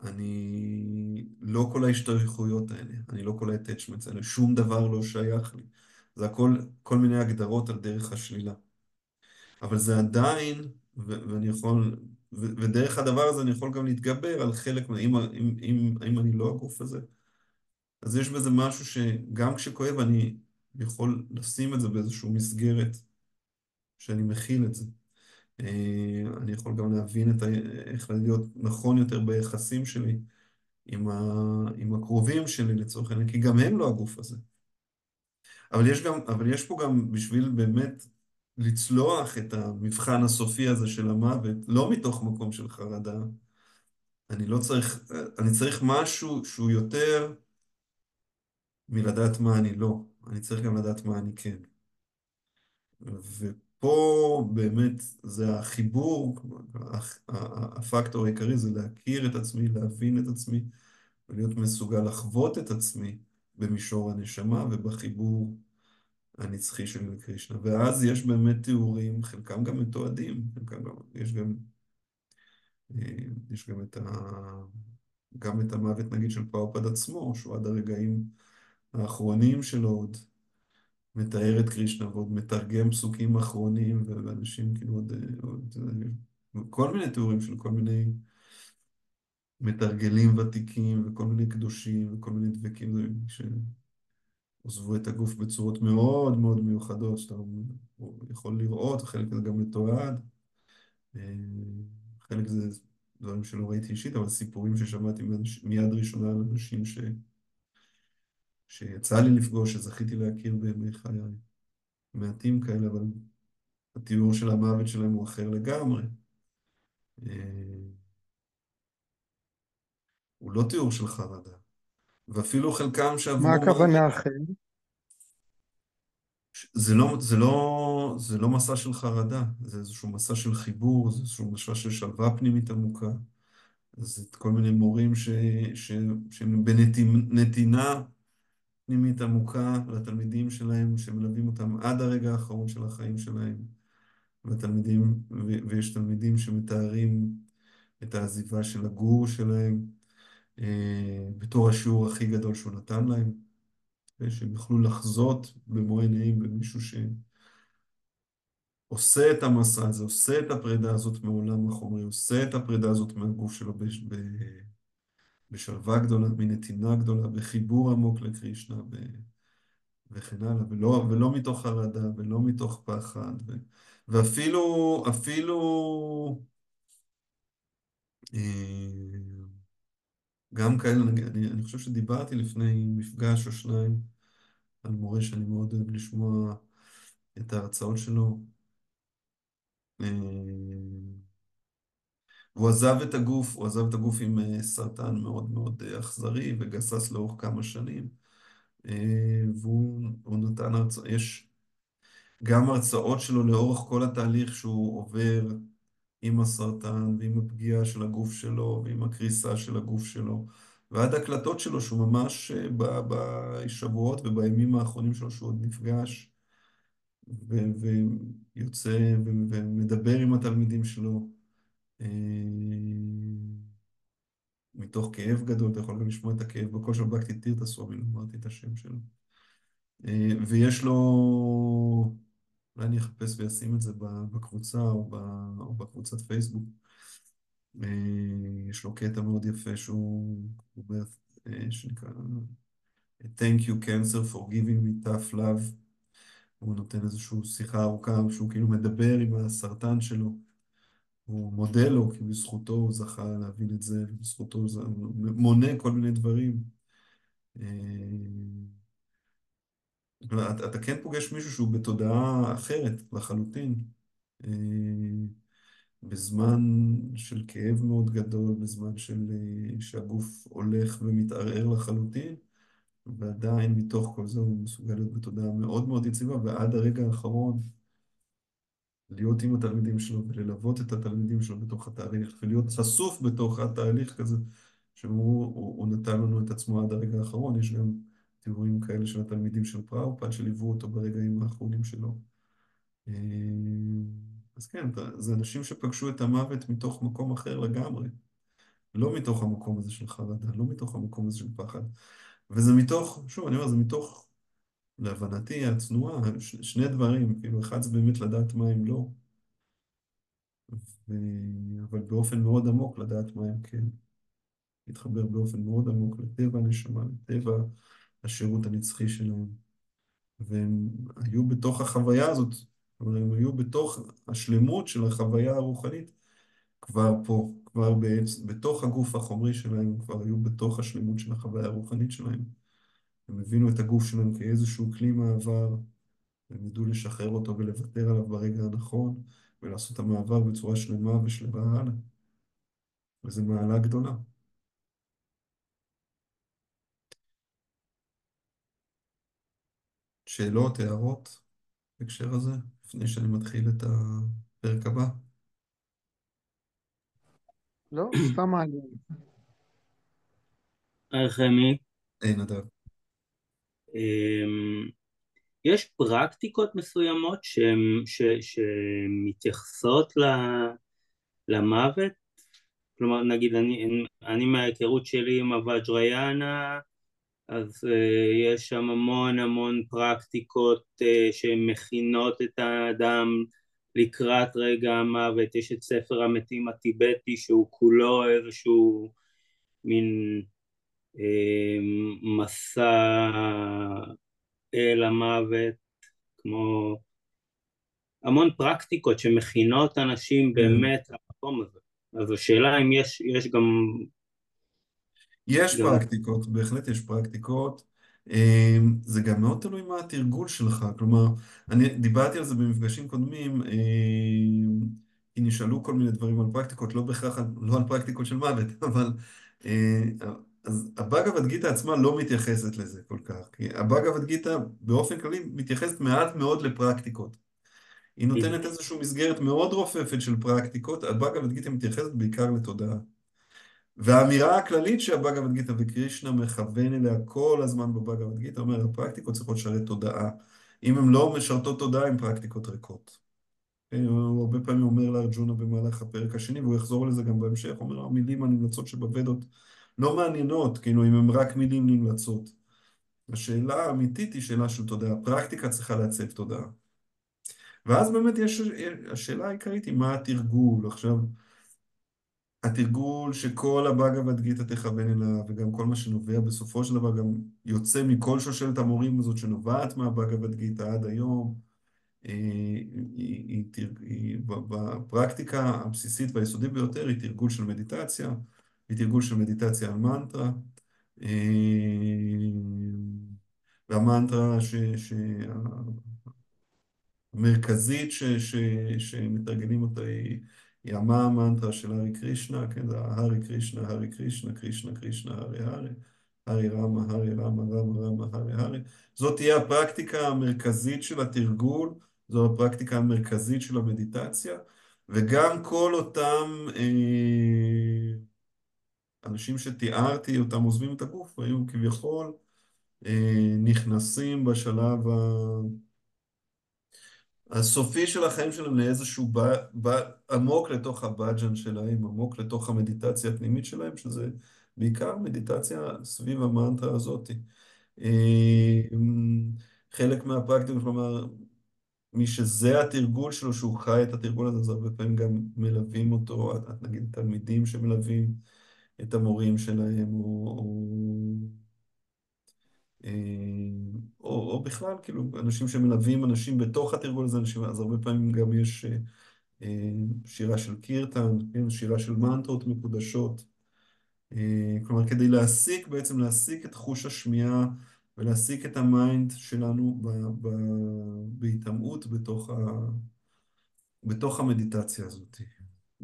אני לא כל ההשתייכויות האלה, אני לא כל ה-attachments האלה, שום דבר לא שייך לי. זה הכל, כל מיני הגדרות על דרך השלילה. אבל זה עדיין, ואני יכול, ו- ודרך הדבר הזה אני יכול גם להתגבר על חלק, אם, אם, אם, אם אני לא הגוף הזה, אז יש בזה משהו שגם כשכואב אני יכול לשים את זה באיזושהי מסגרת שאני מכיל את זה. אה, אני יכול גם להבין את ה... איך להיות נכון יותר ביחסים שלי עם, ה... עם הקרובים שלי לצורך העניין, כי גם הם לא הגוף הזה. אבל יש, גם, אבל יש פה גם בשביל באמת לצלוח את המבחן הסופי הזה של המוות, לא מתוך מקום של חרדה, אני לא צריך, אני צריך משהו שהוא יותר מלדעת מה אני לא, אני צריך גם לדעת מה אני כן. ופה באמת זה החיבור, הפקטור העיקרי זה להכיר את עצמי, להבין את עצמי, ולהיות מסוגל לחוות את עצמי במישור הנשמה ובחיבור הנצחי שלי לקרישנה. ואז יש באמת תיאורים, חלקם גם מתועדים, חלקם גם, יש גם, אה, יש גם את ה... גם את המוות נגיד של פאופד עצמו, שהוא עד הרגעים האחרונים שלו עוד מתאר את קרישנה ועוד מתרגם פסוקים אחרונים, ואנשים כאילו עוד, עוד כל מיני תיאורים של כל מיני מתרגלים ותיקים וכל מיני קדושים וכל מיני דבקים שעוזבו את הגוף בצורות מאוד מאוד מיוחדות, שאתה יכול לראות, חלק זה גם מתועד, חלק זה דברים שלא ראיתי אישית, אבל סיפורים ששמעתי מיד ראשונה על אנשים ש... שיצא לי לפגוש, שזכיתי להכיר בימי חיי. מעטים כאלה, אבל התיאור של המוות שלהם הוא אחר לגמרי. אה, הוא לא תיאור של חרדה. ואפילו חלקם שעברו... מה הכוונה אחר? זה לא, זה, לא, זה לא מסע של חרדה, זה איזשהו מסע של חיבור, זה איזשהו מסע של שלווה פנימית עמוקה. זה כל מיני מורים ש, ש, שהם בנתינה פנימית עמוקה לתלמידים שלהם, שמלווים אותם עד הרגע האחרון של החיים שלהם. והתלמידים, ויש תלמידים שמתארים את העזיבה של הגור שלהם בתור השיעור הכי גדול שהוא נתן להם, שהם יוכלו לחזות במו עיניים במישהו שעושה את המסע הזה, עושה את הפרידה הזאת מעולם החומרי, עושה את הפרידה הזאת מהגוף שלו בשלווה גדולה, מנתינה גדולה, בחיבור עמוק לקרישנה ו... וכן הלאה, ולא, ולא מתוך חרדה, ולא מתוך פחד, ו... ואפילו, אפילו, אה, גם כאלה, אני, אני חושב שדיברתי לפני מפגש או שניים על מורה שאני מאוד אוהב לשמוע את ההרצאות שלו. אה, והוא עזב את הגוף, הוא עזב את הגוף עם אה, סרטן מאוד מאוד אה, אכזרי וגסס לאורך כמה שנים. אה, והוא נתן הרצאות, יש גם הרצאות שלו לאורך כל התהליך שהוא עובר עם הסרטן ועם הפגיעה של הגוף שלו ועם הקריסה של הגוף שלו. ועד הקלטות שלו, שהוא ממש אה, בשבועות ובימים האחרונים שלו, שהוא עוד נפגש ויוצא ומדבר עם התלמידים שלו. אה, מתוך כאב גדול, אתה יכול גם לשמוע את הכאב בקול של בקטי טירטה סוואמי, לא אמרתי את השם שלו. אה, ויש לו, אולי אני אחפש ואשים את זה בקבוצה או, ב- או בקבוצת פייסבוק. אה, יש לו קטע מאוד יפה שהוא אומר, אה, שנקרא Thank you cancer for giving me tough love. הוא נותן איזושהי שיחה ארוכה שהוא כאילו מדבר עם הסרטן שלו. הוא מודה לו, כי בזכותו הוא זכה להבין את זה, ובזכותו הוא מונה כל מיני דברים. אה, אבל אתה, אתה כן פוגש מישהו שהוא בתודעה אחרת לחלוטין. אה, בזמן של כאב מאוד גדול, בזמן של, אה, שהגוף הולך ומתערער לחלוטין, ועדיין מתוך כל זה הוא מסוגל להיות בתודעה מאוד מאוד יציבה, ועד הרגע האחרון להיות עם התלמידים שלו וללוות את התלמידים שלו בתוך התהליך, ולהיות חשוף בתוך התהליך כזה, שהוא הוא, הוא נתן לנו את עצמו עד הרגע האחרון. יש גם תיאורים כאלה של התלמידים של פראופד שליוו אותו ברגעים האחרונים שלו. אה, אז כן, זה אנשים שפגשו את המוות מתוך מקום אחר לגמרי. לא מתוך המקום הזה של חרדה, לא מתוך המקום הזה של פחד. וזה מתוך, שוב, אני אומר, זה מתוך, להבנתי הצנועה, ש- שני דברים, כאילו, אחד זה באמת לדעת מה הם לא, ו... אבל באופן מאוד עמוק לדעת מה הם כן. להתחבר באופן מאוד עמוק לטבע הנשמה, לטבע השירות הנצחי שלהם. והם היו בתוך החוויה הזאת, אבל הם היו בתוך השלמות של החוויה הרוחנית כבר פה, כבר בעצם, בתוך הגוף החומרי שלהם, הם כבר היו בתוך השלמות של החוויה הרוחנית שלהם. הם הבינו את הגוף שלהם כאיזשהו כלי מעבר, והם ידעו לשחרר אותו ולוותר עליו ברגע הנכון, ולעשות את המעבר בצורה שלמה ושלמה הלאה. וזו מעלה גדולה. שאלות, הערות בהקשר הזה, לפני שאני מתחיל את הפרק הבא? לא, סתם מעניין. היי חמי, היי נדב. אמ, יש פרקטיקות מסוימות שמתייחסות ל- למוות? כלומר, נגיד, אני, אני מההיכרות שלי עם הוואג'ריאנה, אז uh, יש שם המון המון פרקטיקות uh, שמכינות את האדם לקראת רגע המוות, יש את ספר המתים הטיבטי שהוא כולו איזשהו מין uh, מסע אל המוות, כמו המון פרקטיקות שמכינות אנשים באמת למקום הזה. אז השאלה אם יש, יש גם יש פרקטיקות, בהחלט יש פרקטיקות. אמ, זה גם מאוד תלוי מה התרגול שלך. כלומר, אני דיברתי על זה במפגשים קודמים, אמ, כי נשאלו כל מיני דברים על פרקטיקות, לא בהכרח, לא על פרקטיקות של מוות, אבל... אה, אז הבאגבד גיתא עצמה לא מתייחסת לזה כל כך, כי הבאגבד גיתא באופן כללי מתייחסת מעט מאוד לפרקטיקות. היא נותנת איזושהי מסגרת מאוד רופפת של פרקטיקות, הבאגבד גיתא מתייחסת בעיקר לתודעה. והאמירה הכללית שהבאגבד גיתא וקרישנה מכוון אליה כל הזמן בבאגבד גיתא, אומר, הפרקטיקות צריכות לשרת תודעה. אם הן לא משרתות תודעה, הן פרקטיקות ריקות. כן, הוא הרבה פעמים אומר לארג'ונה במהלך הפרק השני, והוא יחזור לזה גם בהמשך, אומר, המילים הנמלצות שבוודות לא מעניינות, כאילו, אם הן רק מילים נמלצות. השאלה האמיתית היא שאלה של תודעה. הפרקטיקה צריכה לעצב תודעה. ואז באמת יש, השאלה העיקרית היא מה התרגול. עכשיו, התרגול שכל הבאגבד גיתא תכוון אליו, וגם כל מה שנובע בסופו של דבר גם יוצא מכל שושלת המורים הזאת שנובעת מהבאגבד גיתא עד היום, אה, היא, היא, היא, היא, בפרקטיקה הבסיסית והיסודית ביותר היא תרגול של מדיטציה, היא תרגול של מדיטציה על מנטרה, אה, והמנטרה המרכזית שמתרגלים אותה היא, היא המה המנטרה של הארי קרישנה, כן, זה הארי קרישנה, הארי קרישנה, קרישנה, קרישנה, הארי הארי, הארי רמה, הארי רמה, רמה, רמה, הארי הארי. זאת תהיה הפרקטיקה המרכזית של התרגול, זו הפרקטיקה המרכזית של המדיטציה, וגם כל אותם אה, אנשים שתיארתי אותם עוזבים את הגוף, היו כביכול אה, נכנסים בשלב ה... הסופי של החיים שלהם לאיזשהו ב... ב... עמוק לתוך הבאג'ן שלהם, עמוק לתוך המדיטציה הפנימית שלהם, שזה בעיקר מדיטציה סביב המנטרה הזאת. אה, חלק מהפרקטיקות, כלומר, מי שזה התרגול שלו, שהוא חי את התרגול הזה, אז הרבה פעמים גם מלווים אותו, נגיד תלמידים שמלווים את המורים שלהם, או, או, או, או בכלל, כאילו, אנשים שמלווים אנשים בתוך התרגול הזה, אנשים, אז הרבה פעמים גם יש אה, שירה של קירטן, כן, שירה של מנטרות מקודשות. אה, כלומר, כדי להסיק, בעצם להסיק את חוש השמיעה ולהעסיק את ה mind שלנו בהיטמעות בתוך, ה, בתוך המדיטציה הזאת.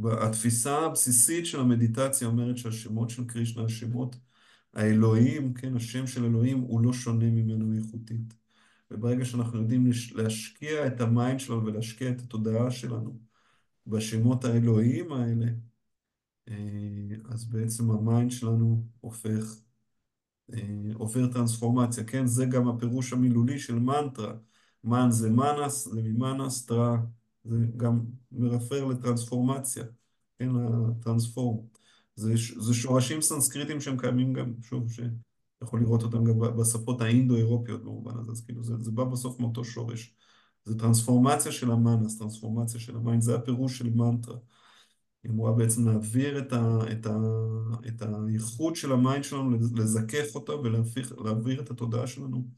התפיסה הבסיסית של המדיטציה אומרת שהשמות של קרישנה, השמות האלוהים, כן, השם של אלוהים הוא לא שונה ממנו איכותית. וברגע שאנחנו יודעים להשקיע את ה mind שלנו ולהשקיע את התודעה שלנו בשמות האלוהיים האלה, אה, אז בעצם ה mind שלנו הופך, אה, עובר טרנספורמציה, כן? זה גם הפירוש המילולי של מנטרה. מן זה מנס, זה ממנס, טרה, זה גם מרפר לטרנספורמציה, כן? ה transform. זה, זה שורשים סנסקריטיים שהם קיימים גם, שוב, שיכול לראות אותם גם בשפות האינדו-אירופיות במובן הזה, אז כאילו זה, זה בא בסוף מאותו שורש. זה טרנספורמציה של המנס, טרנספורמציה של ה mind, זה הפירוש של מנטרה. היא אמורה בעצם להעביר את, ה, את, ה, את האיכות של ה mind שלנו, לזכך אותה ולהעביר את התודעה שלנו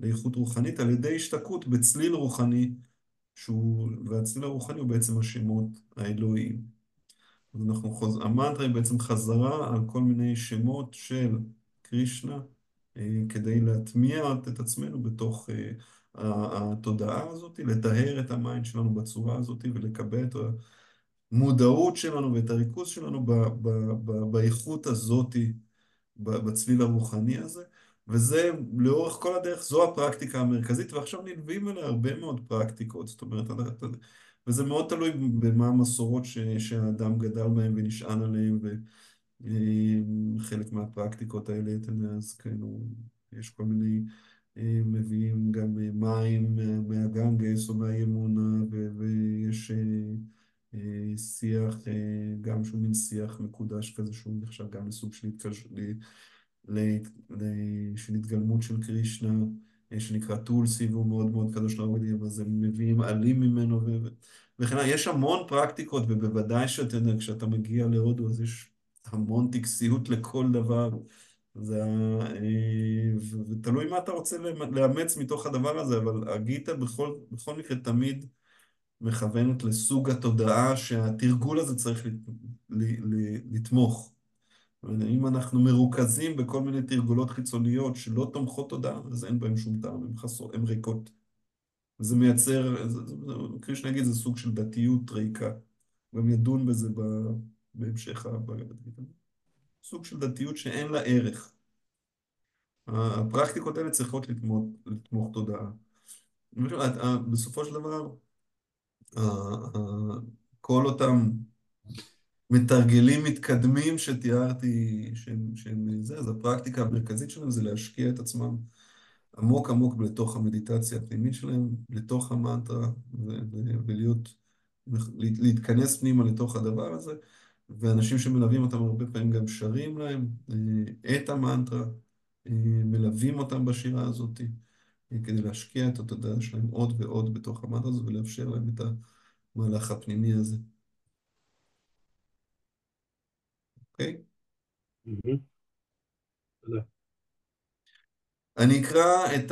לאיכות רוחנית על ידי השתקעות בצליל רוחני, שהוא, והצליל הרוחני הוא בעצם השמות האלוהיים. אז אנחנו חוז... המנטרה היא בעצם חזרה על כל מיני שמות של קרישנה, אה, כדי להטמיע את עצמנו בתוך אה, התודעה הזאת, לטהר את ה mind שלנו בצורה הזאת ולקבל את המודעות שלנו ואת הריכוז שלנו ב, ב, ב, באיכות הזאת, בצליל הרוחני הזה. וזה לאורך כל הדרך, זו הפרקטיקה המרכזית, ועכשיו נלווים אליה הרבה מאוד פרקטיקות, זאת אומרת, וזה מאוד תלוי במה המסורות ש, שהאדם גדל בהן ונשען עליהן, וחלק מהפרקטיקות האלה, אתה יודע, אז כאילו, יש כל מיני מביאים גם אה, מים מהגנגס או מהימונה, ויש אה, אה, שיח, גם שהוא מין שיח מקודש כזה, שהוא נחשב גם לסוג. של התגלמות של קרישנה, שנקרא טולסי, והוא מאוד מאוד קדוש לעובדים, אז הם מביאים עלים ממנו וכן הלאה. יש המון פרקטיקות, ובוודאי שאתה יודע, כשאתה מגיע להודו, אז יש המון טקסיות לכל דבר. זה, אה, ותלוי מה אתה רוצה לאמץ מתוך הדבר הזה, אבל הגיטה בכל, בכל מקרה תמיד מכוונת לסוג התודעה שהתרגול הזה צריך לתמוך. אם אנחנו מרוכזים בכל מיני תרגולות חיצוניות שלא תומכות תודעה, אז אין בהן שום טעם, הן חסות, הן ריקות. זה מייצר, קרישנה יגיד, זה סוג של דתיות ריקה. גם ידון בזה בהמשך הבגד סוג של דתיות שאין לה ערך. הפרקטיקות האלה צריכות לתמוך, לתמוך תודעה. בסופו של דבר, כל אותם מתרגלים מתקדמים שתיארתי, שהם, שהם זה, אז הפרקטיקה המרכזית שלהם זה להשקיע את עצמם עמוק עמוק לתוך המדיטציה הפנימית שלהם, לתוך המנטרה, ולהיות, להתכנס פנימה לתוך הדבר הזה. ואנשים שמלווים אותם הרבה פעמים גם שרים להם אה, את המנטרה, אה, מלווים אותם בשירה הזאת, אה, כדי להשקיע את התודעה שלהם עוד ועוד בתוך המנטרה הזאת ולאפשר להם את המהלך הפנימי הזה. אוקיי? תודה. אני אקרא את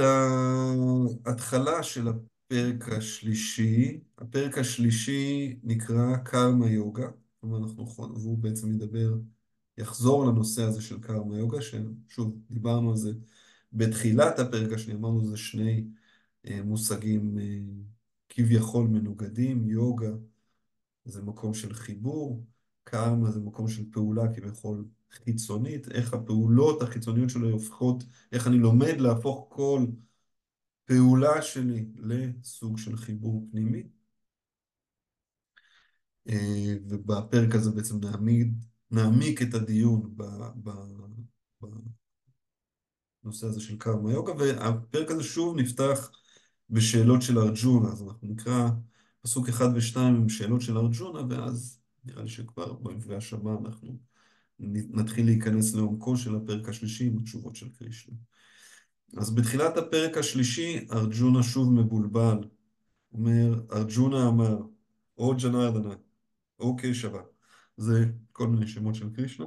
ההתחלה של הפרק השלישי. הפרק השלישי נקרא קרמה יוגה. אנחנו, והוא בעצם ידבר, יחזור לנושא הזה של קרמה יוגה, ששוב, דיברנו על זה בתחילת הפרק השני, אמרנו זה שני אה, מושגים אה, כביכול מנוגדים, יוגה זה מקום של חיבור, קרמה זה מקום של פעולה כביכול חיצונית, איך הפעולות החיצוניות שלו הופכות, איך אני לומד להפוך כל פעולה שלי לסוג של חיבור פנימי. אה, ובפרק הזה בעצם נעמיד, נעמיק את הדיון ב, ב, בנושא הזה של קרמה יוגה, והפרק הזה שוב נפתח בשאלות של ארג'ונה, אז אנחנו נקרא פסוק אחד ושתיים עם שאלות של ארג'ונה, ואז נראה לי שכבר במפגש הבא אנחנו נתחיל להיכנס לעומקו של הפרק השלישי עם התשובות של קרישנה. אז בתחילת הפרק השלישי, ארג'ונה שוב מבולבל. אומר, ארג'ונה אמר, או ג'נרדנה, או קשבה. זה כל מיני שמות של קרישנה.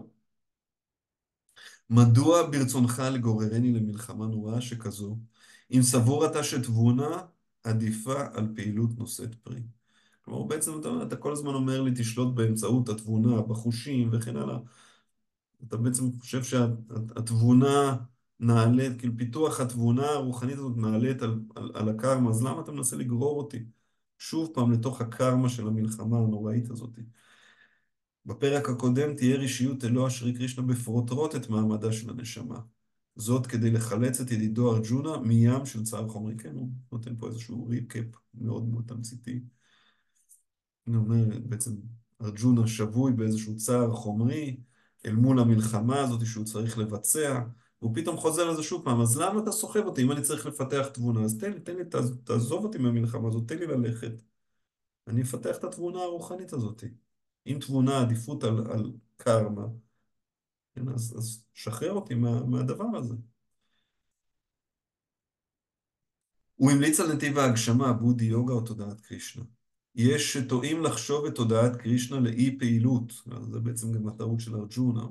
מדוע ברצונך לגוררני למלחמה נוראה שכזו, אם סבור אתה שתבונה עדיפה על פעילות נושאת פרי? כלומר, בעצם אתה, אתה כל הזמן אומר לי, תשלוט באמצעות התבונה, בחושים וכן הלאה. אתה בעצם חושב שהתבונה נעלית, כאילו פיתוח התבונה הרוחנית הזאת נעלית על, על, על הקרמה, אז למה אתה מנסה לגרור אותי שוב פעם לתוך הקרמה של המלחמה הנוראית הזאת? בפרק הקודם תהיה רישיות אלוה שרי קרישנה בפרוטרוט את מעמדה של הנשמה. זאת כדי לחלץ את ידידו ארג'ונה מים של צער חומרי. כן, הוא נותן פה איזשהו ריקאפ מאוד מאוד תמציתי. אני אומר, בעצם ארג'ונה שבוי באיזשהו צער חומרי אל מול המלחמה הזאת שהוא צריך לבצע, והוא פתאום חוזר לזה שוב פעם, אז למה אתה סוחב אותי? אם אני צריך לפתח תבונה, אז תן לי, תן לי, תעזוב אותי מהמלחמה הזאת, תן לי ללכת. אני אפתח את התבונה הרוחנית הזאת. אם תבונה עדיפות על, על קרמה, כן, אז, אז שחרר אותי מה, מהדבר הזה. הוא המליץ על נתיב ההגשמה, בודי יוגה או תודעת קרישנה. יש שטועים לחשוב את תודעת קרישנה לאי פעילות, זה בעצם גם הטעות של ארג'ונה.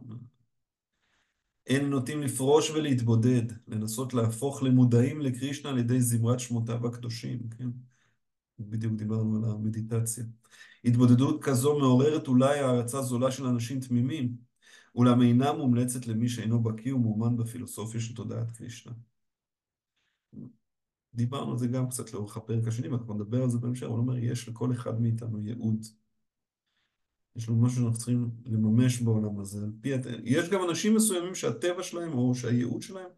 אין נוטים לפרוש ולהתבודד, לנסות להפוך למודעים לקרישנה על ידי זמרת שמותיו הקדושים, כן? בדיוק דיברנו על המדיטציה. התבודדות כזו מעוררת אולי הערצה זולה של אנשים תמימים, אולם אינה מומלצת למי שאינו בקיא ומאומן בפילוסופיה של תודעת קרישנה. דיברנו על זה גם קצת לאורך הפרק השני, ואנחנו נדבר על זה בהמשך, הוא אומר, יש לכל אחד מאיתנו ייעוד. יש לנו משהו שאנחנו צריכים לממש בעולם הזה. פי. יש גם אנשים מסוימים שהטבע שלהם, או שהייעוד שלהם,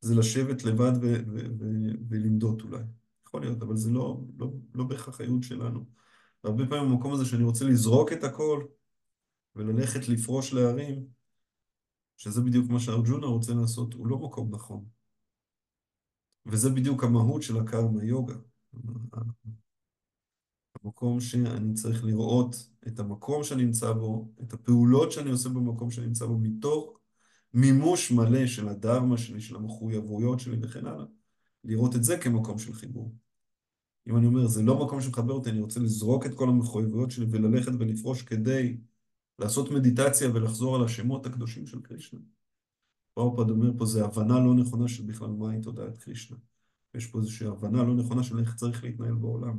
זה לשבת לבד ו- ו- ו- ולמדות אולי. יכול להיות, אבל זה לא, לא, לא בהכרח הייעוד שלנו. והרבה פעמים במקום הזה שאני רוצה לזרוק את הכל וללכת לפרוש להרים, שזה בדיוק מה שארג'ונה רוצה לעשות, הוא לא מקום נכון. וזה בדיוק המהות של הקרמה יוגה. המקום שאני צריך לראות את המקום שאני נמצא בו, את הפעולות שאני עושה במקום שאני נמצא בו, מתוך מימוש מלא של הדרמה שלי, של המחויבויות שלי וכן הלאה. לראות את זה כמקום של חיבור. אם אני אומר, זה לא מקום שמחבר אותי, אני רוצה לזרוק את כל המחויבויות שלי וללכת ולפרוש כדי לעשות מדיטציה ולחזור על השמות הקדושים של קרישנה. פרופד אומר פה, זה הבנה לא נכונה של בכלל מהי תודעת קרישנה. יש פה איזושהי הבנה לא נכונה של איך צריך להתנהל בעולם.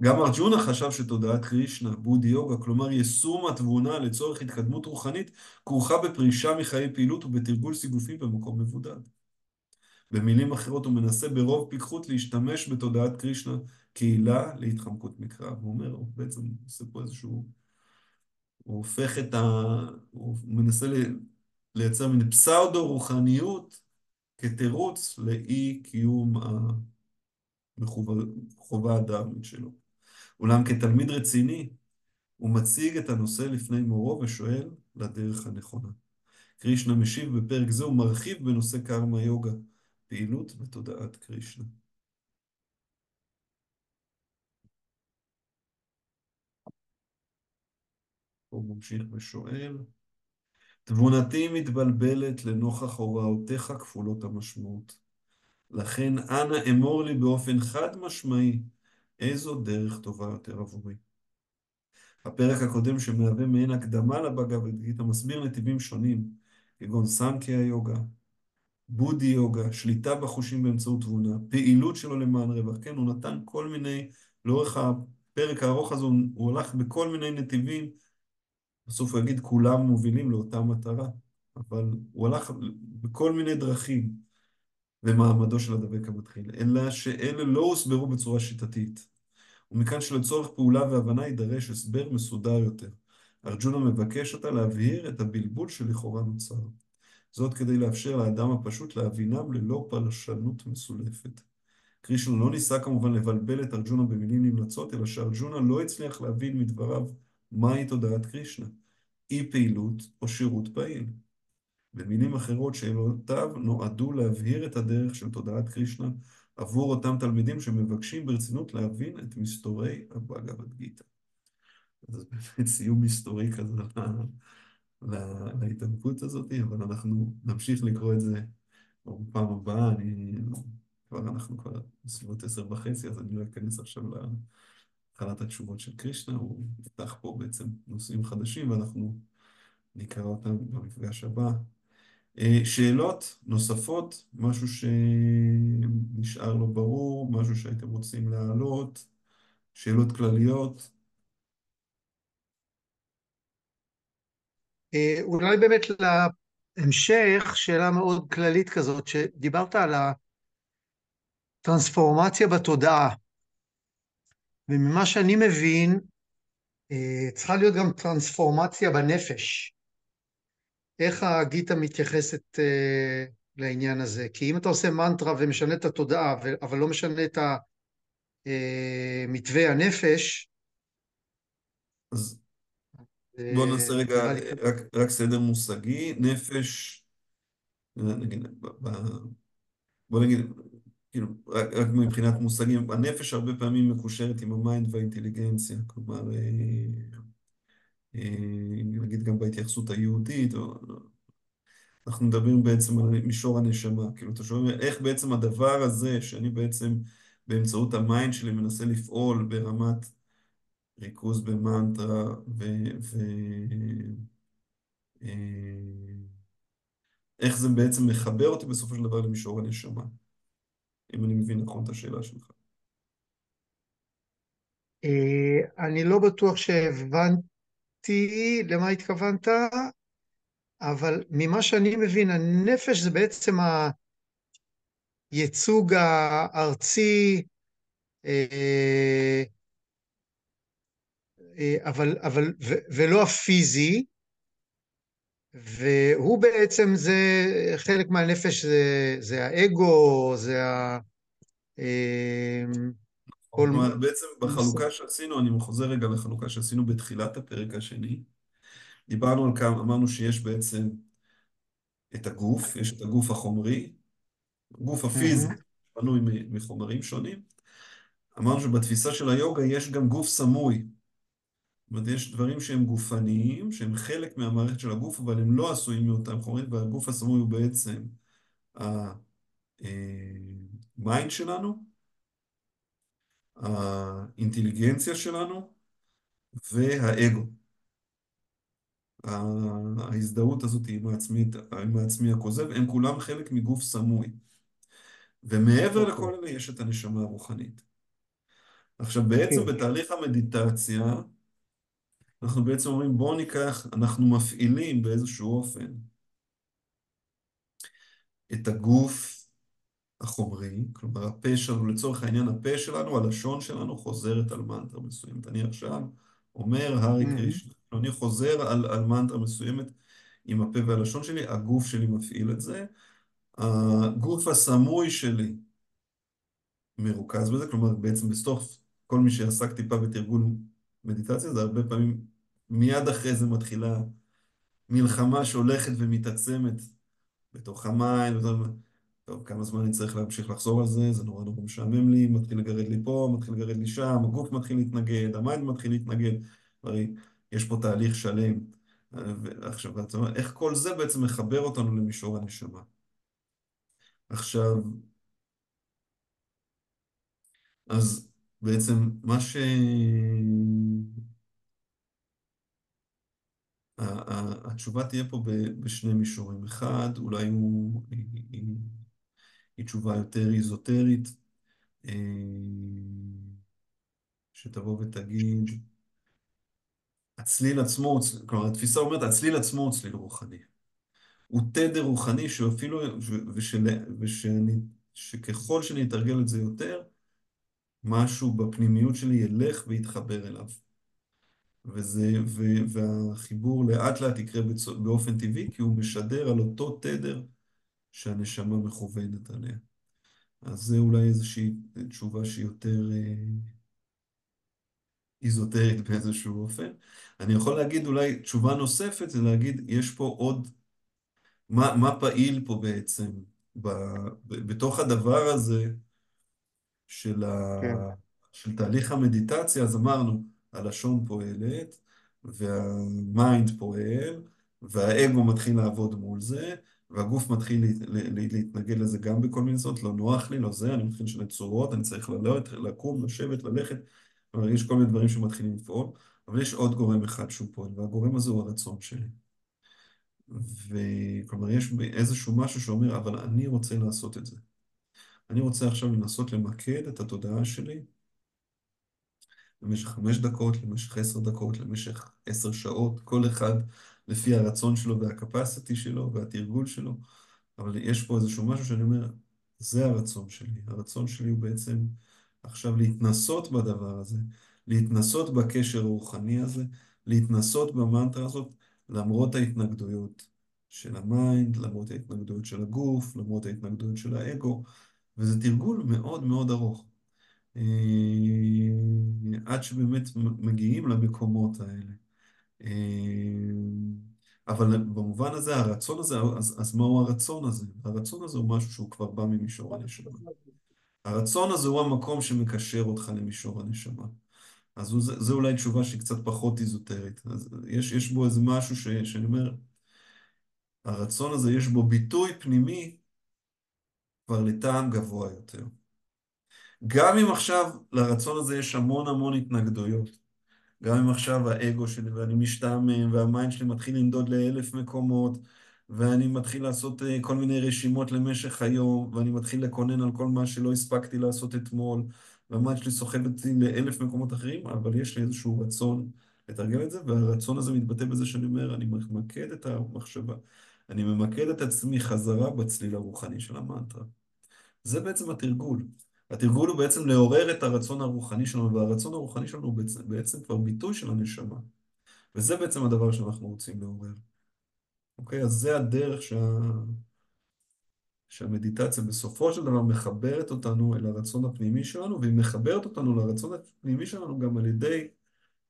גם ארג'ונה חשב שתודעת קרישנה, בודי יוגה, כלומר יישום התבונה לצורך התקדמות רוחנית, כרוכה בפרישה מחיי פעילות ובתרגול סיגופים במקום מבודד. במילים אחרות, הוא מנסה ברוב פיקחות להשתמש בתודעת קרישנה כעילה להתחמקות מקרב. הוא אומר, הוא בעצם עושה פה איזשהו... הוא הופך את ה... הוא מנסה לייצר מין פסאודו-רוחניות כתירוץ לאי קיום החובה הדרמית שלו. אולם כתלמיד רציני, הוא מציג את הנושא לפני מורו ושואל לדרך הנכונה. קרישנה משיב בפרק זה ומרחיב בנושא קרמה יוגה, פעילות ותודעת קרישנה. הוא ממשיך ושואל, תבונתי מתבלבלת לנוכח הוראותיך כפולות המשמעות. לכן אנא אמור לי באופן חד משמעי איזו דרך טובה יותר עבורי. הפרק הקודם שמהווה מעין הקדמה לבגבד גיתא מסביר נתיבים שונים, כגון סנקיה יוגה, בודי יוגה, שליטה בחושים באמצעות תבונה, פעילות שלו למען רווח. כן, הוא נתן כל מיני, לאורך הפרק הארוך הזה הוא, הלך בכל מיני נתיבים, בסוף הוא יגיד כולם מובילים לאותה מטרה, אבל הוא הלך בכל מיני דרכים למעמדו של הדבק המתחיל, אלא שאלה לא הוסברו בצורה שיטתית. ומכאן שלצורך פעולה והבנה יידרש הסבר מסודר יותר. ארג'ונה מבקש אותה להבהיר את הבלבול שלכאורה נוצר. זאת כדי לאפשר לאדם הפשוט להבינם ללא פרשנות מסולפת. קרישנה לא ניסה כמובן לבלבל את ארג'ונה במילים נמלצות, אלא שארג'ונה לא הצליח להבין מדבריו מהי תודעת קרישנה, אי פעילות או שירות פעיל. במילים אחרות, שאלותיו נועדו להבהיר את הדרך של תודעת קרישנה עבור אותם תלמידים שמבקשים ברצינות להבין את מסתורי הבאגבד גיתא. אז באמת סיום מסתורי כזה להתעמקות הזאת, אבל אנחנו נמשיך לקרוא את זה בפעם הבאה. אני, כבר אנחנו כבר בסביבות עשר וחצי, אז אני לא אכנס עכשיו להתחלת התשובות של קרישנה, הוא יפתח פה בעצם נושאים חדשים, ואנחנו נקרא אותם במפגש הבא. שאלות נוספות, משהו שנשאר לא ברור, משהו שהייתם רוצים להעלות, שאלות כלליות. אולי באמת להמשך, שאלה מאוד כללית כזאת, שדיברת על הטרנספורמציה בתודעה, וממה שאני מבין, צריכה להיות גם טרנספורמציה בנפש. איך הגיטה מתייחסת uh, לעניין הזה? כי אם אתה עושה מנטרה ומשנה את התודעה, אבל לא משנה את מתווה הנפש, אז בואו נעשה רגע רק, רק סדר מושגי. נפש, נגיד, בוא נגיד, כאילו, רק, רק מבחינת מושגים, הנפש הרבה פעמים מקושרת עם ה mind והאינטליגנציה, כלומר, נגיד גם בהתייחסות היהודית, אנחנו מדברים בעצם על מישור הנשמה, כאילו אתה שומע איך בעצם הדבר הזה, שאני בעצם באמצעות ה mind שלי מנסה לפעול ברמת ריכוז במנטרה ו... ו... איך זה בעצם מחבר אותי בסופו של דבר למישור הנשמה, אם אני מבין נכון את השאלה שלך. אני לא בטוח שהבנתי הבנתי למה התכוונת, אבל ממה שאני מבין, הנפש זה בעצם הייצוג הארצי, אה, אה, אבל, אבל, ולא הפיזי, והוא בעצם זה, חלק מהנפש זה, זה האגו, זה ה... אה, כל... כלומר, בעצם בחלוקה שעשינו, אני חוזר רגע לחלוקה שעשינו בתחילת הפרק השני, דיברנו על כמה, אמרנו שיש בעצם את הגוף, יש את הגוף החומרי, הגוף הפיזי, בנוי מחומרים שונים. אמרנו שבתפיסה של היוגה יש גם גוף סמוי. אומרת, יש דברים שהם גופניים, שהם חלק מהמערכת של הגוף, אבל הם לא עשויים מאותם חומרים, והגוף הסמוי הוא בעצם ה mind שלנו, האינטליגנציה שלנו והאגו. ההזדהות הזאת עם העצמי, עם העצמי הכוזב, הם כולם חלק מגוף סמוי. ומעבר okay. לכל אלה יש את הנשמה הרוחנית. עכשיו בעצם okay. בתהליך המדיטציה, אנחנו בעצם אומרים בואו ניקח, אנחנו מפעילים באיזשהו אופן את הגוף החומרי, כלומר הפה שלנו, לצורך העניין הפה שלנו, הלשון שלנו חוזרת על מנטרה מסוימת. אני עכשיו אומר הארי mm-hmm. קרישנה, אני חוזר על, על מנטרה מסוימת עם הפה והלשון שלי, הגוף שלי מפעיל את זה. הגוף הסמוי שלי מרוכז בזה, כלומר בעצם בסוף כל מי שעסק טיפה בתרגול מדיטציה, זה הרבה פעמים מיד אחרי זה מתחילה מלחמה שהולכת ומתעצמת בתוך המים, טוב, כמה זמן אני צריך להמשיך לחזור על זה, זה נורא נורא משעמם לי, מתחיל לגרד לי פה, מתחיל לגרד לי שם, הגוף מתחיל להתנגד, ה mind מתחיל להתנגד, הרי יש פה תהליך שלם. עכשיו, איך כל זה בעצם מחבר אותנו למישור הנשמה? עכשיו, אז בעצם מה ש... התשובה תהיה פה בשני מישורים. אחד, אולי הוא... היא תשובה יותר איזוטרית, אה, שתבוא ותגיד, הצליל עצמו, כלומר התפיסה אומרת, הצליל עצמו הוא צליל רוחני. הוא תדר רוחני שאפילו, ושל, ושאני, שככל שאני אתרגל את זה יותר, משהו בפנימיות שלי ילך ויתחבר אליו. וזה, ו, והחיבור לאט לאט יקרה באופן טבעי, כי הוא משדר על אותו תדר שהנשמה מכוונת עליה. אז זה אולי איזושהי תשובה שהיא יותר אה, איזוטרית באיזשהו אופן. אני יכול להגיד אולי תשובה נוספת, זה להגיד, יש פה עוד, מה, מה פעיל פה בעצם, ב, ב, בתוך הדבר הזה של, ה, כן. של תהליך המדיטציה, אז אמרנו, הלשון פועלת, והמיינד פועל, והאגו מתחיל לעבוד מול זה, והגוף מתחיל להת, לה- להתנגד לזה גם בכל מיני צורות, לא נוח לי, לא זה, אני מתחיל לשנות צורות, אני צריך ללכת, לקום, לשבת, ללכת, כלומר, יש כל מיני דברים שמתחילים לפעול, אבל יש עוד גורם אחד שהוא פועל, והגורם הזה הוא הרצון שלי. וכלומר, יש איזשהו משהו שאומר, אבל אני רוצה לעשות את זה. אני רוצה עכשיו לנסות למקד את התודעה שלי למשך חמש דקות, למשך עשר דקות, למשך עשר שעות, כל אחד לפי הרצון שלו וה capacity שלו והתרגול שלו, אבל יש פה איזשהו משהו שאני אומר, זה הרצון שלי. הרצון שלי הוא בעצם עכשיו להתנסות בדבר הזה, להתנסות בקשר הרוחני הזה, להתנסות במנטרה הזאת, למרות ההתנגדויות של ה mind, למרות ההתנגדויות של הגוף, למרות ההתנגדויות של האגו, וזה תרגול מאוד מאוד ארוך. אה, עד שבאמת מגיעים למקומות האלה. אה, אבל במובן הזה, הרצון הזה, אז, אז מהו הרצון הזה? הרצון הזה הוא משהו שהוא כבר בא ממישור הנשמה. הרצון הזה הוא המקום שמקשר אותך למישור הנשמה. אז זה, זה אולי תשובה שהיא קצת פחות איזוטרית. אז יש, יש בו איזה משהו ש, שאני אומר, הרצון הזה יש בו ביטוי פנימי כבר לטעם גבוה יותר. גם אם עכשיו לרצון הזה יש המון המון התנגדויות, גם אם עכשיו האגו שלי ואני משתעמם וה mind שלי מתחיל לנדוד לאלף מקומות ואני מתחיל לעשות אה, כל מיני רשימות למשך היום ואני מתחיל לקונן על כל מה שלא הספקתי לעשות אתמול וה mind שלי סוחב אותי לאלף מקומות אחרים, אבל יש לי איזשהו רצון לתרגל את זה והרצון הזה מתבטא בזה שאני אומר, אני ממקד את המחשבה, אני ממקד את עצמי חזרה בצליל הרוחני של המנטרה. זה בעצם התרגול. התרגול הוא בעצם לעורר את הרצון הרוחני שלנו, והרצון הרוחני שלנו הוא בעצם, בעצם כבר ביטוי של הנשמה. וזה בעצם הדבר שאנחנו רוצים לעורר. אוקיי? אז זה הדרך שה... שהמדיטציה בסופו של דבר מחברת אותנו אל הרצון הפנימי שלנו, והיא מחברת אותנו לרצון הפנימי שלנו גם על ידי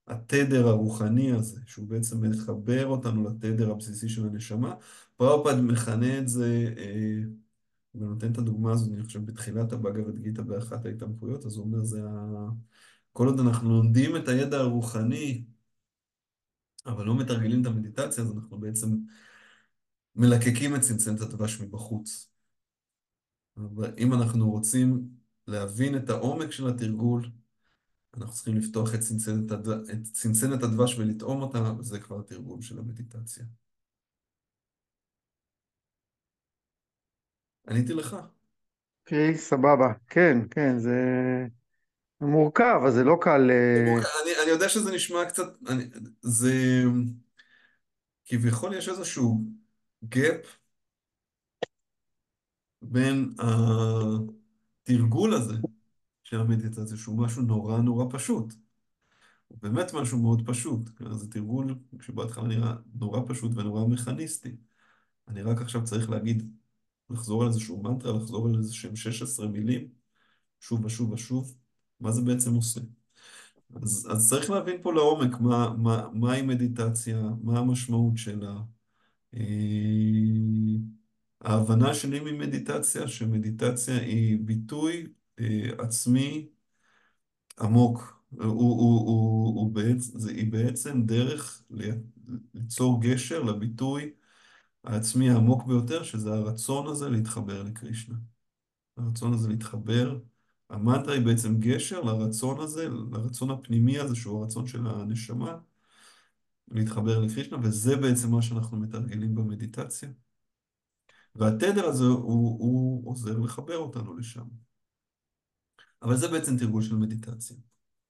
התדר הרוחני הזה, שהוא בעצם מחבר אותנו לתדר הבסיסי של הנשמה. פראופד מכנה את זה... אה, ונותן את הדוגמה הזאת, אני חושב, בתחילת הבאגבד גיתא באחת ההתעמקויות, אז הוא אומר, זה ה... כל עוד אנחנו לומדים את הידע הרוחני, אבל לא מתרגלים את המדיטציה, אז אנחנו בעצם מלקקים את צנצנת הדבש מבחוץ. אבל אם אנחנו רוצים להבין את העומק של התרגול, אנחנו צריכים לפתוח את צנצנת, הדו... את צנצנת הדבש ולטעום אותה, וזה כבר התרגול של המדיטציה. עניתי לך. אוקיי, סבבה. כן, כן, זה מורכב, אז זה לא קל... אה, אני, אני יודע שזה נשמע קצת, אני, זה כביכול יש איזשהו gap בין התרגול הזה של המדיטציה, שהוא משהו נורא נורא פשוט. הוא באמת משהו מאוד פשוט. זה תרגול שבהתחלה נראה נורא פשוט ונורא מכניסטי. אני רק עכשיו צריך להגיד, לחזור על איזשהו מנטרה, לחזור על איזשהם 16 מילים, שוב ושוב ושוב, מה זה בעצם עושה? אז, אז צריך להבין פה לעומק מה, מה, מהי מדיטציה, מה המשמעות שלה. אה, ההבנה שלי ממדיטציה, שמדיטציה היא ביטוי אה, עצמי עמוק. הוא, הוא, הוא, הוא בעצם, זה, היא בעצם דרך ליצור גשר לביטוי העצמי העמוק ביותר, שזה הרצון הזה להתחבר לקרישנה. הרצון הזה להתחבר. המנטרה היא בעצם גשר לרצון הזה, לרצון הפנימי הזה, שהוא הרצון של הנשמה, להתחבר לקרישנה, וזה בעצם מה שאנחנו מתרגלים במדיטציה. והתדר הזה הוא, הוא עוזר לחבר אותנו לשם. אבל זה בעצם תרגול של מדיטציה.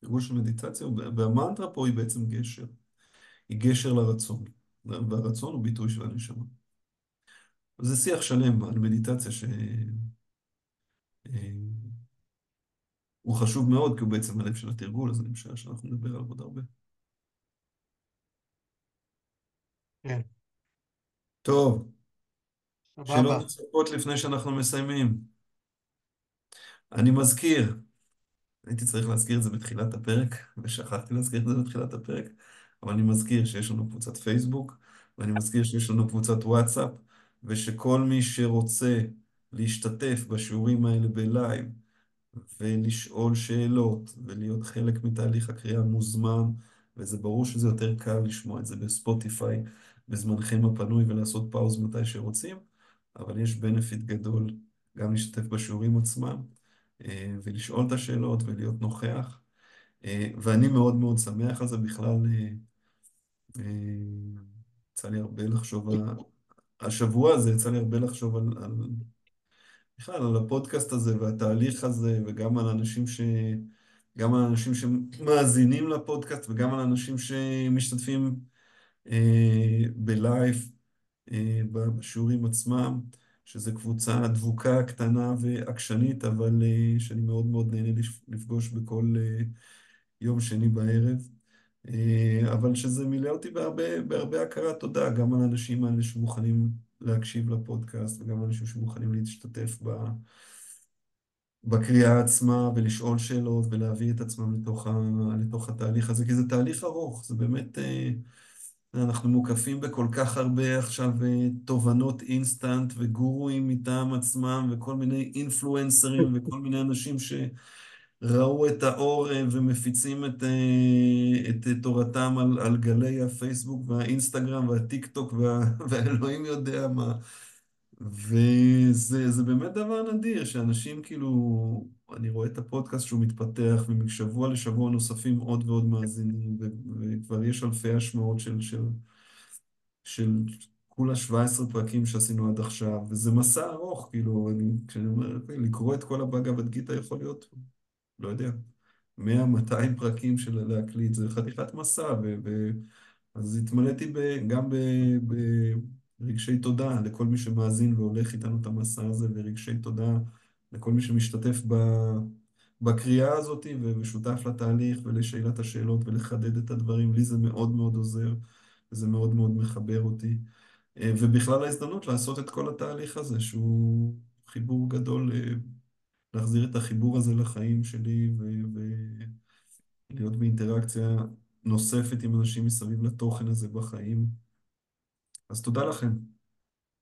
תרגול של מדיטציה, והמנטרה פה היא בעצם גשר. היא גשר לרצון, והרצון הוא ביטוי של הנשמה. זה שיח שלם על מדיטציה ש... הוא חשוב מאוד, כי הוא בעצם הלב של התרגול, אז אני משער שאנחנו נדבר עליו עוד הרבה. כן. טוב. שאלות נוספות לפני שאנחנו מסיימים. אני מזכיר, הייתי צריך להזכיר את זה בתחילת הפרק, ושכחתי להזכיר את זה בתחילת הפרק, אבל אני מזכיר שיש לנו קבוצת פייסבוק, ואני מזכיר שיש לנו קבוצת וואטסאפ, ושכל מי שרוצה להשתתף בשיעורים האלה בלייב, ולשאול שאלות, ולהיות חלק מתהליך הקריאה מוזמן, וזה ברור שזה יותר קל לשמוע את זה בספוטיפיי בזמנכם הפנוי ולעשות pause מתי שרוצים, אבל יש benefit גדול גם להשתתף בשיעורים עצמם, אה, ולשאול את השאלות ולהיות נוכח. אה, ואני מאוד מאוד שמח על זה בכלל. אה, יצא לי הרבה לחשוב, השבוע הזה יצא לי הרבה לחשוב על, על בכלל על הפודקאסט הזה והתהליך הזה, וגם על אנשים ש... גם על אנשים שמאזינים לפודקאסט וגם על אנשים שמשתתפים אה, בלייב אה, בשיעורים עצמם, שזו קבוצה דבוקה, קטנה ועקשנית, אבל אה, שאני מאוד מאוד נהנה לפגוש בכל אה, יום שני בערב. אה, אבל שזה מילא אותי בהרבה, בהרבה הכרת תודה, גם על האנשים האלה שמוכנים להקשיב לפודקאסט, וגם על אנשים שמוכנים להשתתף ב... בקריאה עצמה ולשאול שאלות ולהביא את עצמם לתוך, ה, לתוך התהליך הזה, כי זה תהליך ארוך, זה באמת, אה, אנחנו מוקפים בכל כך הרבה עכשיו אה, תובנות אינסטנט וגורואים מטעם עצמם וכל מיני אינפלואנסרים וכל מיני אנשים שראו את האור אה, ומפיצים את, את תורתם על, על גלי הפייסבוק והאינסטגרם והטיק טוק וה, והאלוהים יודע מה. וזה באמת דבר נדיר, שאנשים כאילו, אני רואה את הפודקאסט שהוא מתפתח, ומשבוע לשבוע נוספים עוד ועוד מאזינים, וכבר יש אלפי השמעות של, של, של כולה 17 פרקים שעשינו עד עכשיו, וזה מסע ארוך, כאילו, אני, כשאני אומר, אוקיי, לקרוא את כל הבאגה גיתא יכול להיות, לא יודע, 100-200 פרקים של להקליט, זה חתיכת מסע, ו, ו, אז התמלאתי ב, גם ב... ב תודה לכל מי שמאזין והולך איתנו את המסע הזה, ורגשי תודה לכל מי שמשתתף ב... בקריאה הזאת ושותף לתהליך ולשאלת השאלות ולחדד את הדברים. לי זה מאוד מאוד עוזר, וזה מאוד מאוד מחבר אותי. אה, ובכלל ההזדמנות לעשות את כל התהליך הזה, שהוא חיבור גדול, אה, להחזיר את החיבור הזה לחיים שלי ולהיות באינטראקציה נוספת עם אנשים מסביב לתוכן הזה בחיים. אז תודה לכם.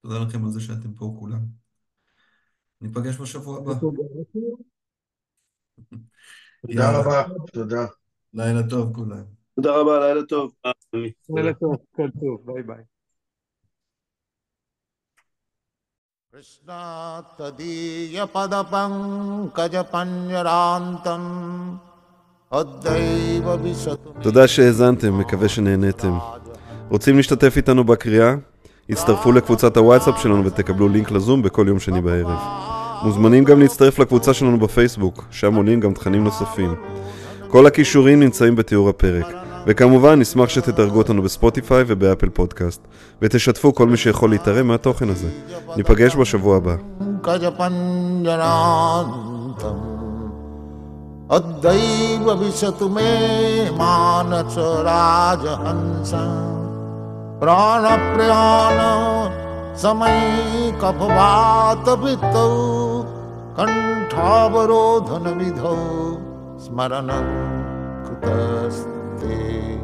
תודה לכם על זה שאתם פה כולם. ניפגש בשבוע הבא. תודה רבה, תודה. לילה טוב כולם. תודה רבה, לילה טוב. לילה טוב, כל טוב, ביי ביי. कृष्णा तदीयपदपङ्कजपञ्जरान्तम् अद्यैव विशतु मे תודה שהאזנתם, מקווה שנהניתם. רוצים להשתתף איתנו בקריאה? הצטרפו לקבוצת הוואטסאפ שלנו ותקבלו לינק לזום בכל יום שני בערב. מוזמנים גם להצטרף לקבוצה שלנו בפייסבוק, שם עולים גם תכנים נוספים. כל הכישורים נמצאים בתיאור הפרק. וכמובן, נשמח שתדרגו אותנו בספוטיפיי ובאפל פודקאסט, ותשתפו כל מי שיכול להתערם מהתוכן הזה. ניפגש בשבוע הבא. पङ्कजपञ्जरान्तम् अद्यैव विशतु मे मानस राजहंस प्राणप्रयाण समैकफवातवृत्तौ कण्ठावरोधनविधौ स्मरणं कृतस्ते thee.